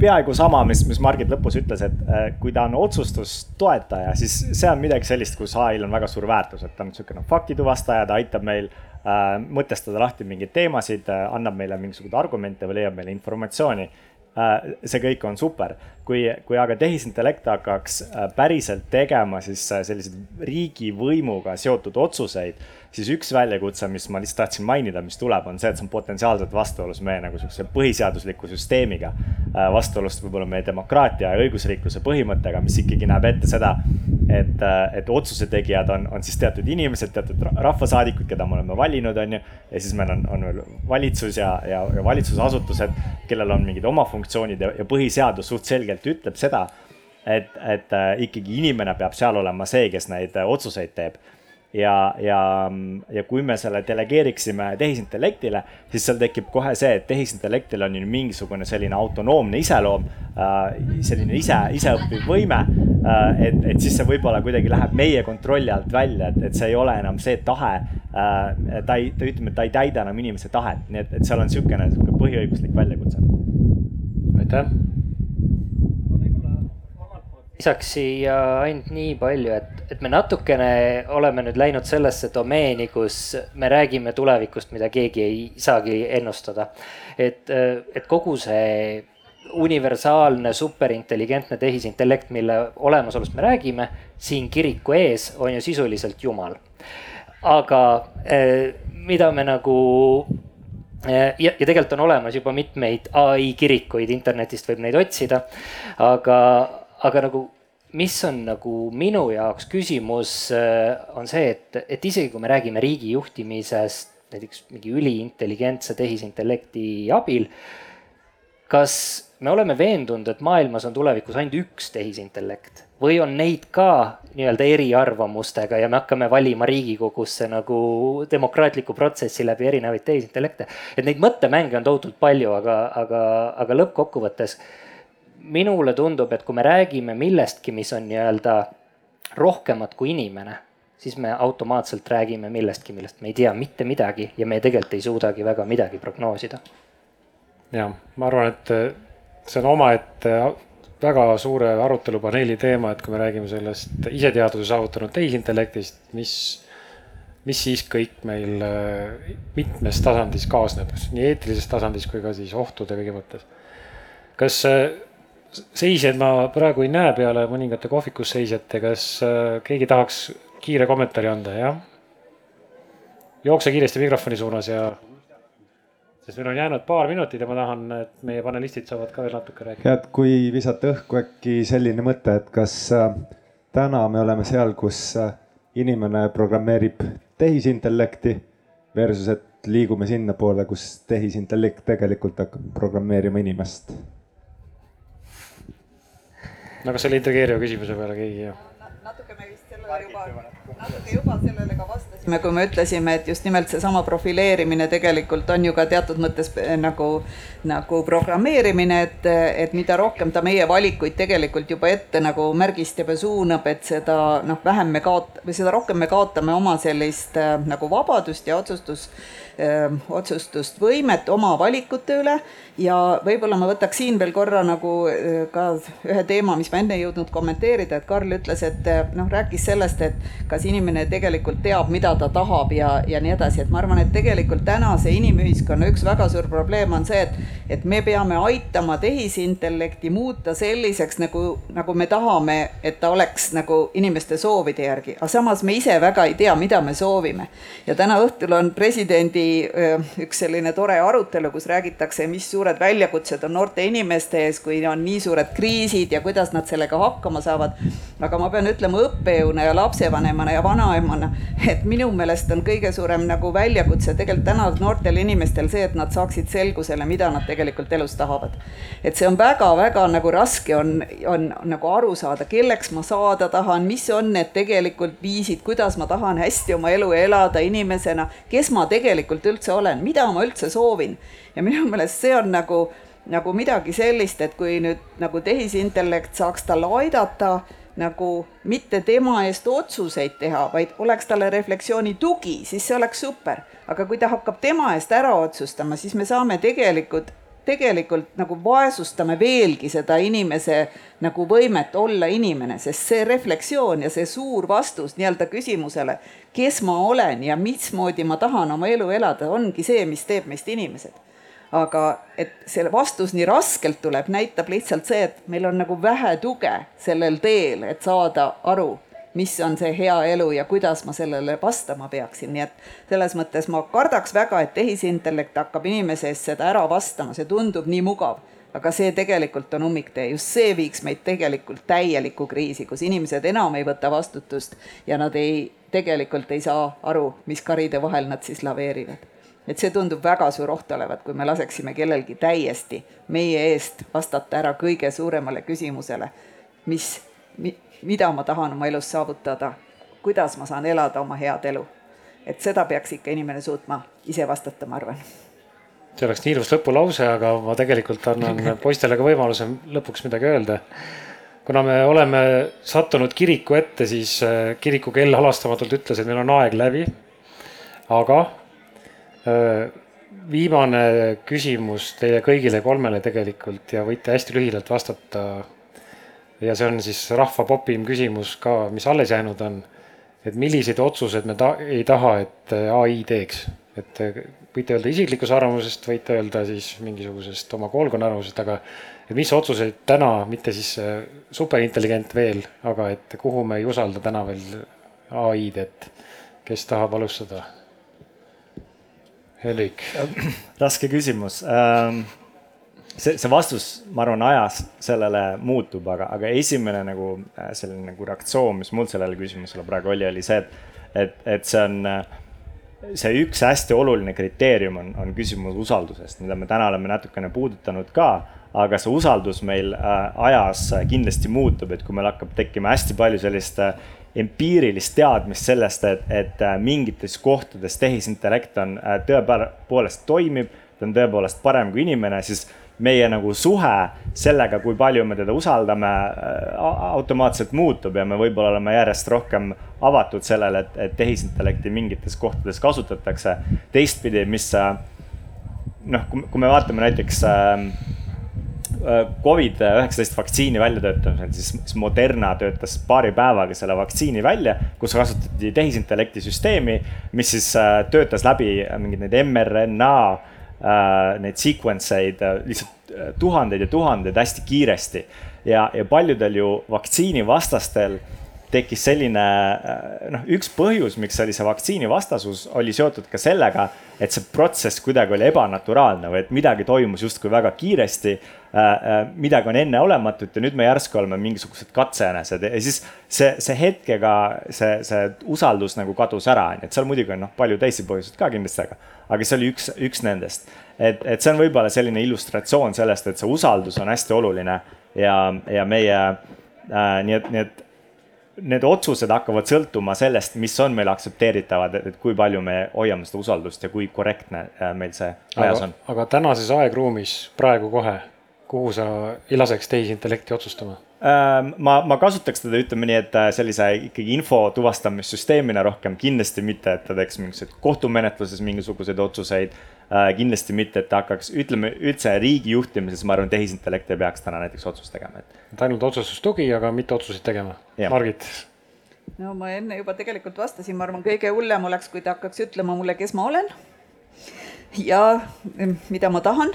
peaaegu sama, mis, mis Margit lõpus ütles, et äh, kui ta on otsustustoetaja, siis see on midagi sellist, kus ai-l on väga suur väärtus, et ta on niisugune faktituvastaja, ta aitab meil äh, mõtestada lahti mingeid teemasid äh,, annab meile mingisuguseid argumente või leiab meile informatsiooni. See kõik on super, kui, kui aga tehisintellekt hakkaks äh, päriselt tegema siis äh, selliseid riigivõimuga seotud otsuseid siis üks väljakutse, mis ma lihtsalt tahtsin mainida, mis tuleb, on see, et see on potentsiaalselt vastuolus meie nagu sihukese põhiseadusliku süsteemiga. Äh, vastuolus võib-olla meie demokraatia ja õigusriikluse põhimõttega, mis ikkagi näeb ette seda, et, äh, et otsuse tegijad on, on siis teatud inimesed, teatud rahvasaadikud, keda me oleme valinud, on ju. ja siis meil on, on veel valitsus ja, ja, ja valitsusasutused, kellel on mingid oma funktsioonid ja, ja põhiseadus suht selgelt ütleb seda, et, et äh, ikkagi inimene peab seal olema see, kes neid otsuseid teeb ja, ja, ja kui me selle delegeeriksime tehisintellektile, siis seal tekib kohe see, et tehisintellektil on ju mingisugune selline autonoomne iseloom, äh, selline ise, iseõppiv võime. Äh, et, et siis see võib-olla kuidagi läheb meie kontrolli alt välja, et, et see ei ole enam see tahe. Äh, ta ei, ta ütleme, ta ei täida enam inimese tahet, nii et, et seal on niisugune, niisugune põhiõiguslik väljakutse. aitäh lisaks siia ainult nii palju, et, et me natukene oleme nüüd läinud sellesse domeeni, kus me räägime tulevikust, mida keegi ei saagi ennustada. et, et kogu see universaalne superintelligentne tehisintellekt, mille olemasolust me räägime, siin kiriku ees on ju sisuliselt Jumal. aga eh, mida me nagu eh, ja, ja tegelikult on olemas juba mitmeid ai kirikuid, internetist võib neid otsida, aga aga nagu, mis on nagu minu jaoks küsimus, äh, on see, et, et isegi kui me räägime riigi juhtimisest näiteks mingi üliintelligentse tehisintellekti abil. kas me oleme veendunud, et maailmas on tulevikus ainult üks tehisintellekt või on neid ka nii-öelda eriarvamustega ja me hakkame valima Riigikogusse nagu demokraatliku protsessi läbi erinevaid tehisintellekte. et neid mõttemänge on tohutult palju, aga, aga, aga lõppkokkuvõttes minule tundub, et kui me räägime millestki, mis on nii-öelda rohkemat kui inimene, siis me automaatselt räägime millestki, millest me ei tea mitte midagi ja me tegelikult ei suudagi väga midagi prognoosida. ja ma arvan, et see on omaette väga suure arutelupaneeli teema, et kui me räägime sellest iseteadvuse saavutanud tehisintellektist, mis, mis siis kõik meil äh, mitmes tasandis kaasneb, nii eetilises tasandis kui ka siis ohtude kõige mõttes. kas seisjaid ma praegu ei näe peale mõningate kohvikus seisjate, kas äh, keegi tahaks kiire kommentaari anda, jah? jookse kiiresti mikrofoni suunas ja, sest meil on jäänud paar minutit ja ma tahan, et meie panelistid saavad ka veel natuke rääkida. et kui visata õhku äkki selline mõte, et kas äh, täna me oleme seal, kus äh, inimene programmeerib tehisintellekti versus, et liigume sinnapoole, kus tehisintellekt tegelikult hakkab programmeerima inimest no kas selle intrigeeriva küsimuse peale keegi? natuke me vist sellele juba, natuke juba sellele ka vastasime me, kui me ütlesime, et just nimelt seesama profileerimine tegelikult on ju ka teatud mõttes eh, nagu, nagu programmeerimine, et, et mida rohkem ta meie valikuid tegelikult juba ette nagu märgistab ja suunab, et seda noh, vähem me kaot- või seda rohkem me kaotame oma sellist äh, nagu vabadust ja otsustus öö, otsustust, võimet oma valikute üle. Ja võib-olla ma võtaks siin veel korra nagu öö, ka ühe teema, mis ma enne ei jõudnud kommenteerida, et Karl ütles, et noh, rääkis sellest, et kas inimene tegelikult teab, mida ta tahab ja, ja nii edasi, et ma arvan, et tegelikult tänase inimühiskonna üks väga suur probleem on see, et et me peame aitama tehisintellekti muuta selliseks, nagu, nagu me tahame, et ta oleks nagu inimeste soovide järgi, aga samas me ise väga ei tea, mida me soovime. ja täna õhtul on presidendi üks selline tore arutelu, kus räägitakse, mis suured väljakutsed on noorte inimeste ees, kui on nii suured kriisid ja kuidas nad sellega hakkama saavad. aga ma pean ütlema õppejõuna ja lapsevanemana ja vanaemana, et minu meelest on kõige suurem nagu väljakutse tegelikult täna noortel inimestel see, et nad saaksid selgusele, mida nad tegelikult elus tahavad. et see on väga-väga nagu raske on, on nagu aru saada, kelleks ma saada tahan, mis on need tegelikult viisid, kuidas ma tahan hästi oma elu elada inimesena, kes ma tegelikult üldse olen, mida ma üldse soovin. ja minu meelest see on nagu, nagu midagi sellist, et kui nüüd nagu tehisintellekt saaks talle aidata nagu mitte tema eest otsuseid teha, vaid oleks talle refleksiooni tugi, siis see oleks super. aga kui ta hakkab tema eest ära otsustama, siis me saame tegelikult tegelikult nagu vaesustame veelgi seda inimese nagu võimet olla inimene, sest see refleksioon ja see suur vastus nii-öelda küsimusele, kes ma olen ja mismoodi ma tahan oma elu elada, ongi see, mis teeb meist inimesed. aga et see vastus nii raskelt tuleb, näitab lihtsalt see, et meil on nagu vähe tuge sellel teel, et saada aru mis on see hea elu ja kuidas ma sellele vastama peaksin, nii et selles mõttes ma kardaks väga, et tehisintellekt hakkab inimese eest seda ära vastama, see tundub nii mugav, aga see tegelikult on ummiktee, just see viiks meid tegelikult täielikku kriisi, kus inimesed enam ei võta vastutust ja nad ei, tegelikult ei saa aru, mis karide vahel nad siis laveerivad. Et see tundub väga suur oht olevat, kui me laseksime kellelgi täiesti meie eest vastata ära kõige suuremale küsimusele, mis mi,, mida ma tahan oma elus saavutada, kuidas ma saan elada oma head elu. et seda peaks ikka inimene suutma ise vastata, ma arvan. see oleks nii ilus lõpulause, aga ma tegelikult annan poistele ka võimaluse lõpuks midagi öelda. kuna me oleme sattunud kiriku ette, siis äh, kiriku kell halastamatult ütles, et meil on aeg läbi. aga äh, viimane küsimus teile kõigile kolmele tegelikult ja võite hästi lühidalt vastata ja see on siis rahva popim küsimus ka, mis alles jäänud on. et milliseid otsuseid me ta ei taha, et ai teeks, et võite öelda isiklikust arvamusest, võite öelda siis mingisugusest oma koolkonna arvamusest, aga et mis otsuseid täna, mitte siis äh, superintelligent veel, aga et kuhu me ei usalda täna veel ai-d, et kes tahab alustada? Helik. raske küsimus ähm see, see vastus, ma arvan, ajas sellele muutub, aga, aga esimene nagu äh, selline nagu reaktsioon, mis mul sellele küsimusele praegu oli, oli see, et, et, et see on äh, see üks hästi oluline kriteerium on, on küsimus usaldusest, mida me täna oleme natukene puudutanud ka, aga see usaldus meil äh, ajas kindlasti muutub, et kui meil hakkab tekkima hästi palju sellist empiirilist teadmist sellest, et, et mingites kohtades tehisintellekt on tõepoolest toimib, ta on tõepoolest parem kui inimene, siis meie nagu suhe sellega, kui palju me teda usaldame, äh, automaatselt muutub ja me võib-olla oleme järjest rohkem avatud sellele, et, et tehisintellekti mingites kohtades kasutatakse. teistpidi, mis äh, noh, kui me vaatame näiteks äh, Covid-19 vaktsiini väljatöötamisel, siis, Moderna töötas paari päevaga selle vaktsiini välja, kus kasutati tehisintellekti süsteemi, mis siis töötas läbi mingeid neid mRNA äh, neid sequence eid äh, lihtsalt äh, tuhandeid ja tuhandeid hästi kiiresti. ja, ja paljudel ju vaktsiinivastastel tekkis selline äh, noh, üks põhjus, miks oli see vaktsiinivastasus, oli seotud ka sellega, et see protsess kuidagi oli ebanaturaalne või et midagi toimus justkui väga kiiresti midagi on enneolematut ja nüüd me järsku oleme mingisugused katsejänesed ja siis see, see hetkega see, see usaldus nagu kadus ära, onju, et seal muidugi on noh, palju teisi põhjuseid ka kindlasti, aga aga see oli üks, üks nendest. et, et see on võib-olla selline illustratsioon sellest, et see usaldus on hästi oluline ja, ja meie äh, nii et, nii et need otsused hakkavad sõltuma sellest, mis on meil aktsepteeritavad, et kui palju me hoiame seda usaldust ja kui korrektne äh, meil see ajas on. aga tänases aegruumis praegu kohe, kuhu sa ei laseks tehisintellekti otsustama? Ähm, ma, ma kasutaks teda, ütleme nii, et äh, sellise ikkagi info tuvastamissüsteemina rohkem, kindlasti mitte, et ta teeks mingisuguseid kohtumenetluses mingisuguseid otsuseid. Äh, kindlasti mitte, et ta hakkaks, ütleme üldse riigi juhtimises, ma arvan, tehisintellekt ei peaks täna näiteks otsust tegema, et. et ainult otsustustugi, aga mitte otsuseid tegema. Margit no ma enne juba tegelikult vastasin, ma arvan, kõige hullem oleks, kui ta hakkaks ütlema mulle, kes ma olen ja mida ma tahan,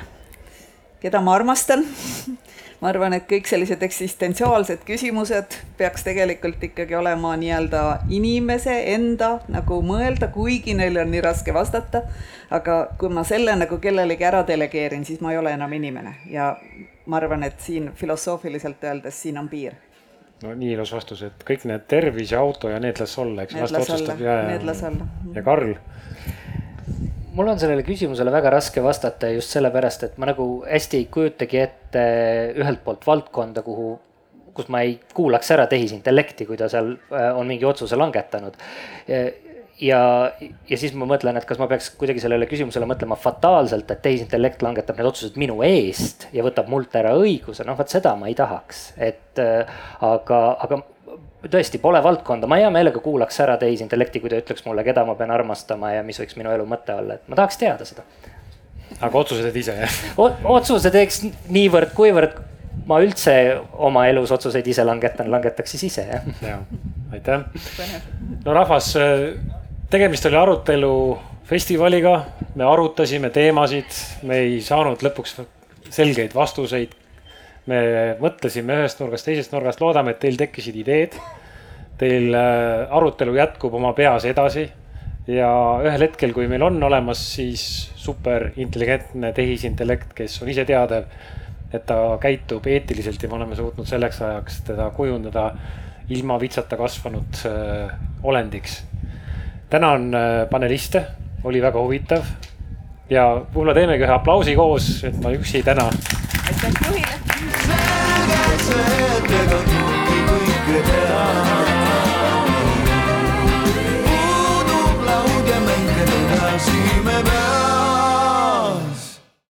keda ma armastan ma arvan, et kõik sellised eksistentsiaalsed küsimused peaks tegelikult ikkagi olema nii-öelda inimese enda nagu mõelda, kuigi neile on nii raske vastata. aga kui ma selle nagu kellelegi ära delegeerin, siis ma ei ole enam inimene ja ma arvan, et siin filosoofiliselt öeldes siin on piir no nii ilus vastus, et kõik need tervis ja auto ja need las olla, eks. Need las olla, need las olla. ja Karl mul on sellele küsimusele väga raske vastata just sellepärast, et ma nagu hästi ei kujutagi ette ühelt poolt valdkonda, kuhu, kus ma ei kuulaks ära tehisintellekti, kui ta seal äh, on mingi otsuse langetanud. ja, ja siis ma mõtlen, et kas ma peaks kuidagi sellele küsimusele mõtlema fataalselt, et tehisintellekt langetab need otsused minu eest ja võtab mult ära õiguse, noh vot seda ma ei tahaks, et äh, aga, aga tõesti pole valdkonda, ma hea meelega kuulaks ära tehisintellekti, kui ta ütleks mulle, keda ma pean armastama ja mis võiks minu elu mõte olla, et ma tahaks teada seda. aga otsuse teed ise jah? otsuse teeks niivõrd, kuivõrd ma üldse oma elus otsuseid ise langetan, langetaks siis ise jah. ja, aitäh. no rahvas, tegemist oli arutelu festivaliga, me arutasime teemasid, me ei saanud lõpuks selgeid vastuseid me mõtlesime ühest nurgast, teisest nurgast, loodame, et teil tekkisid ideed. Teil äh, arutelu jätkub oma peas edasi ja ühel hetkel, kui meil on olemas siis superintelligentne tehisintellekt, kes on iseteadev, et ta käitub eetiliselt ja me oleme suutnud selleks ajaks teda kujundada ilma vitsata kasvanud äh, olendiks. tänan äh, paneliste, oli väga huvitav ja võib-olla teemegi ühe aplausi koos, et ma üksi täna. aitäh juhile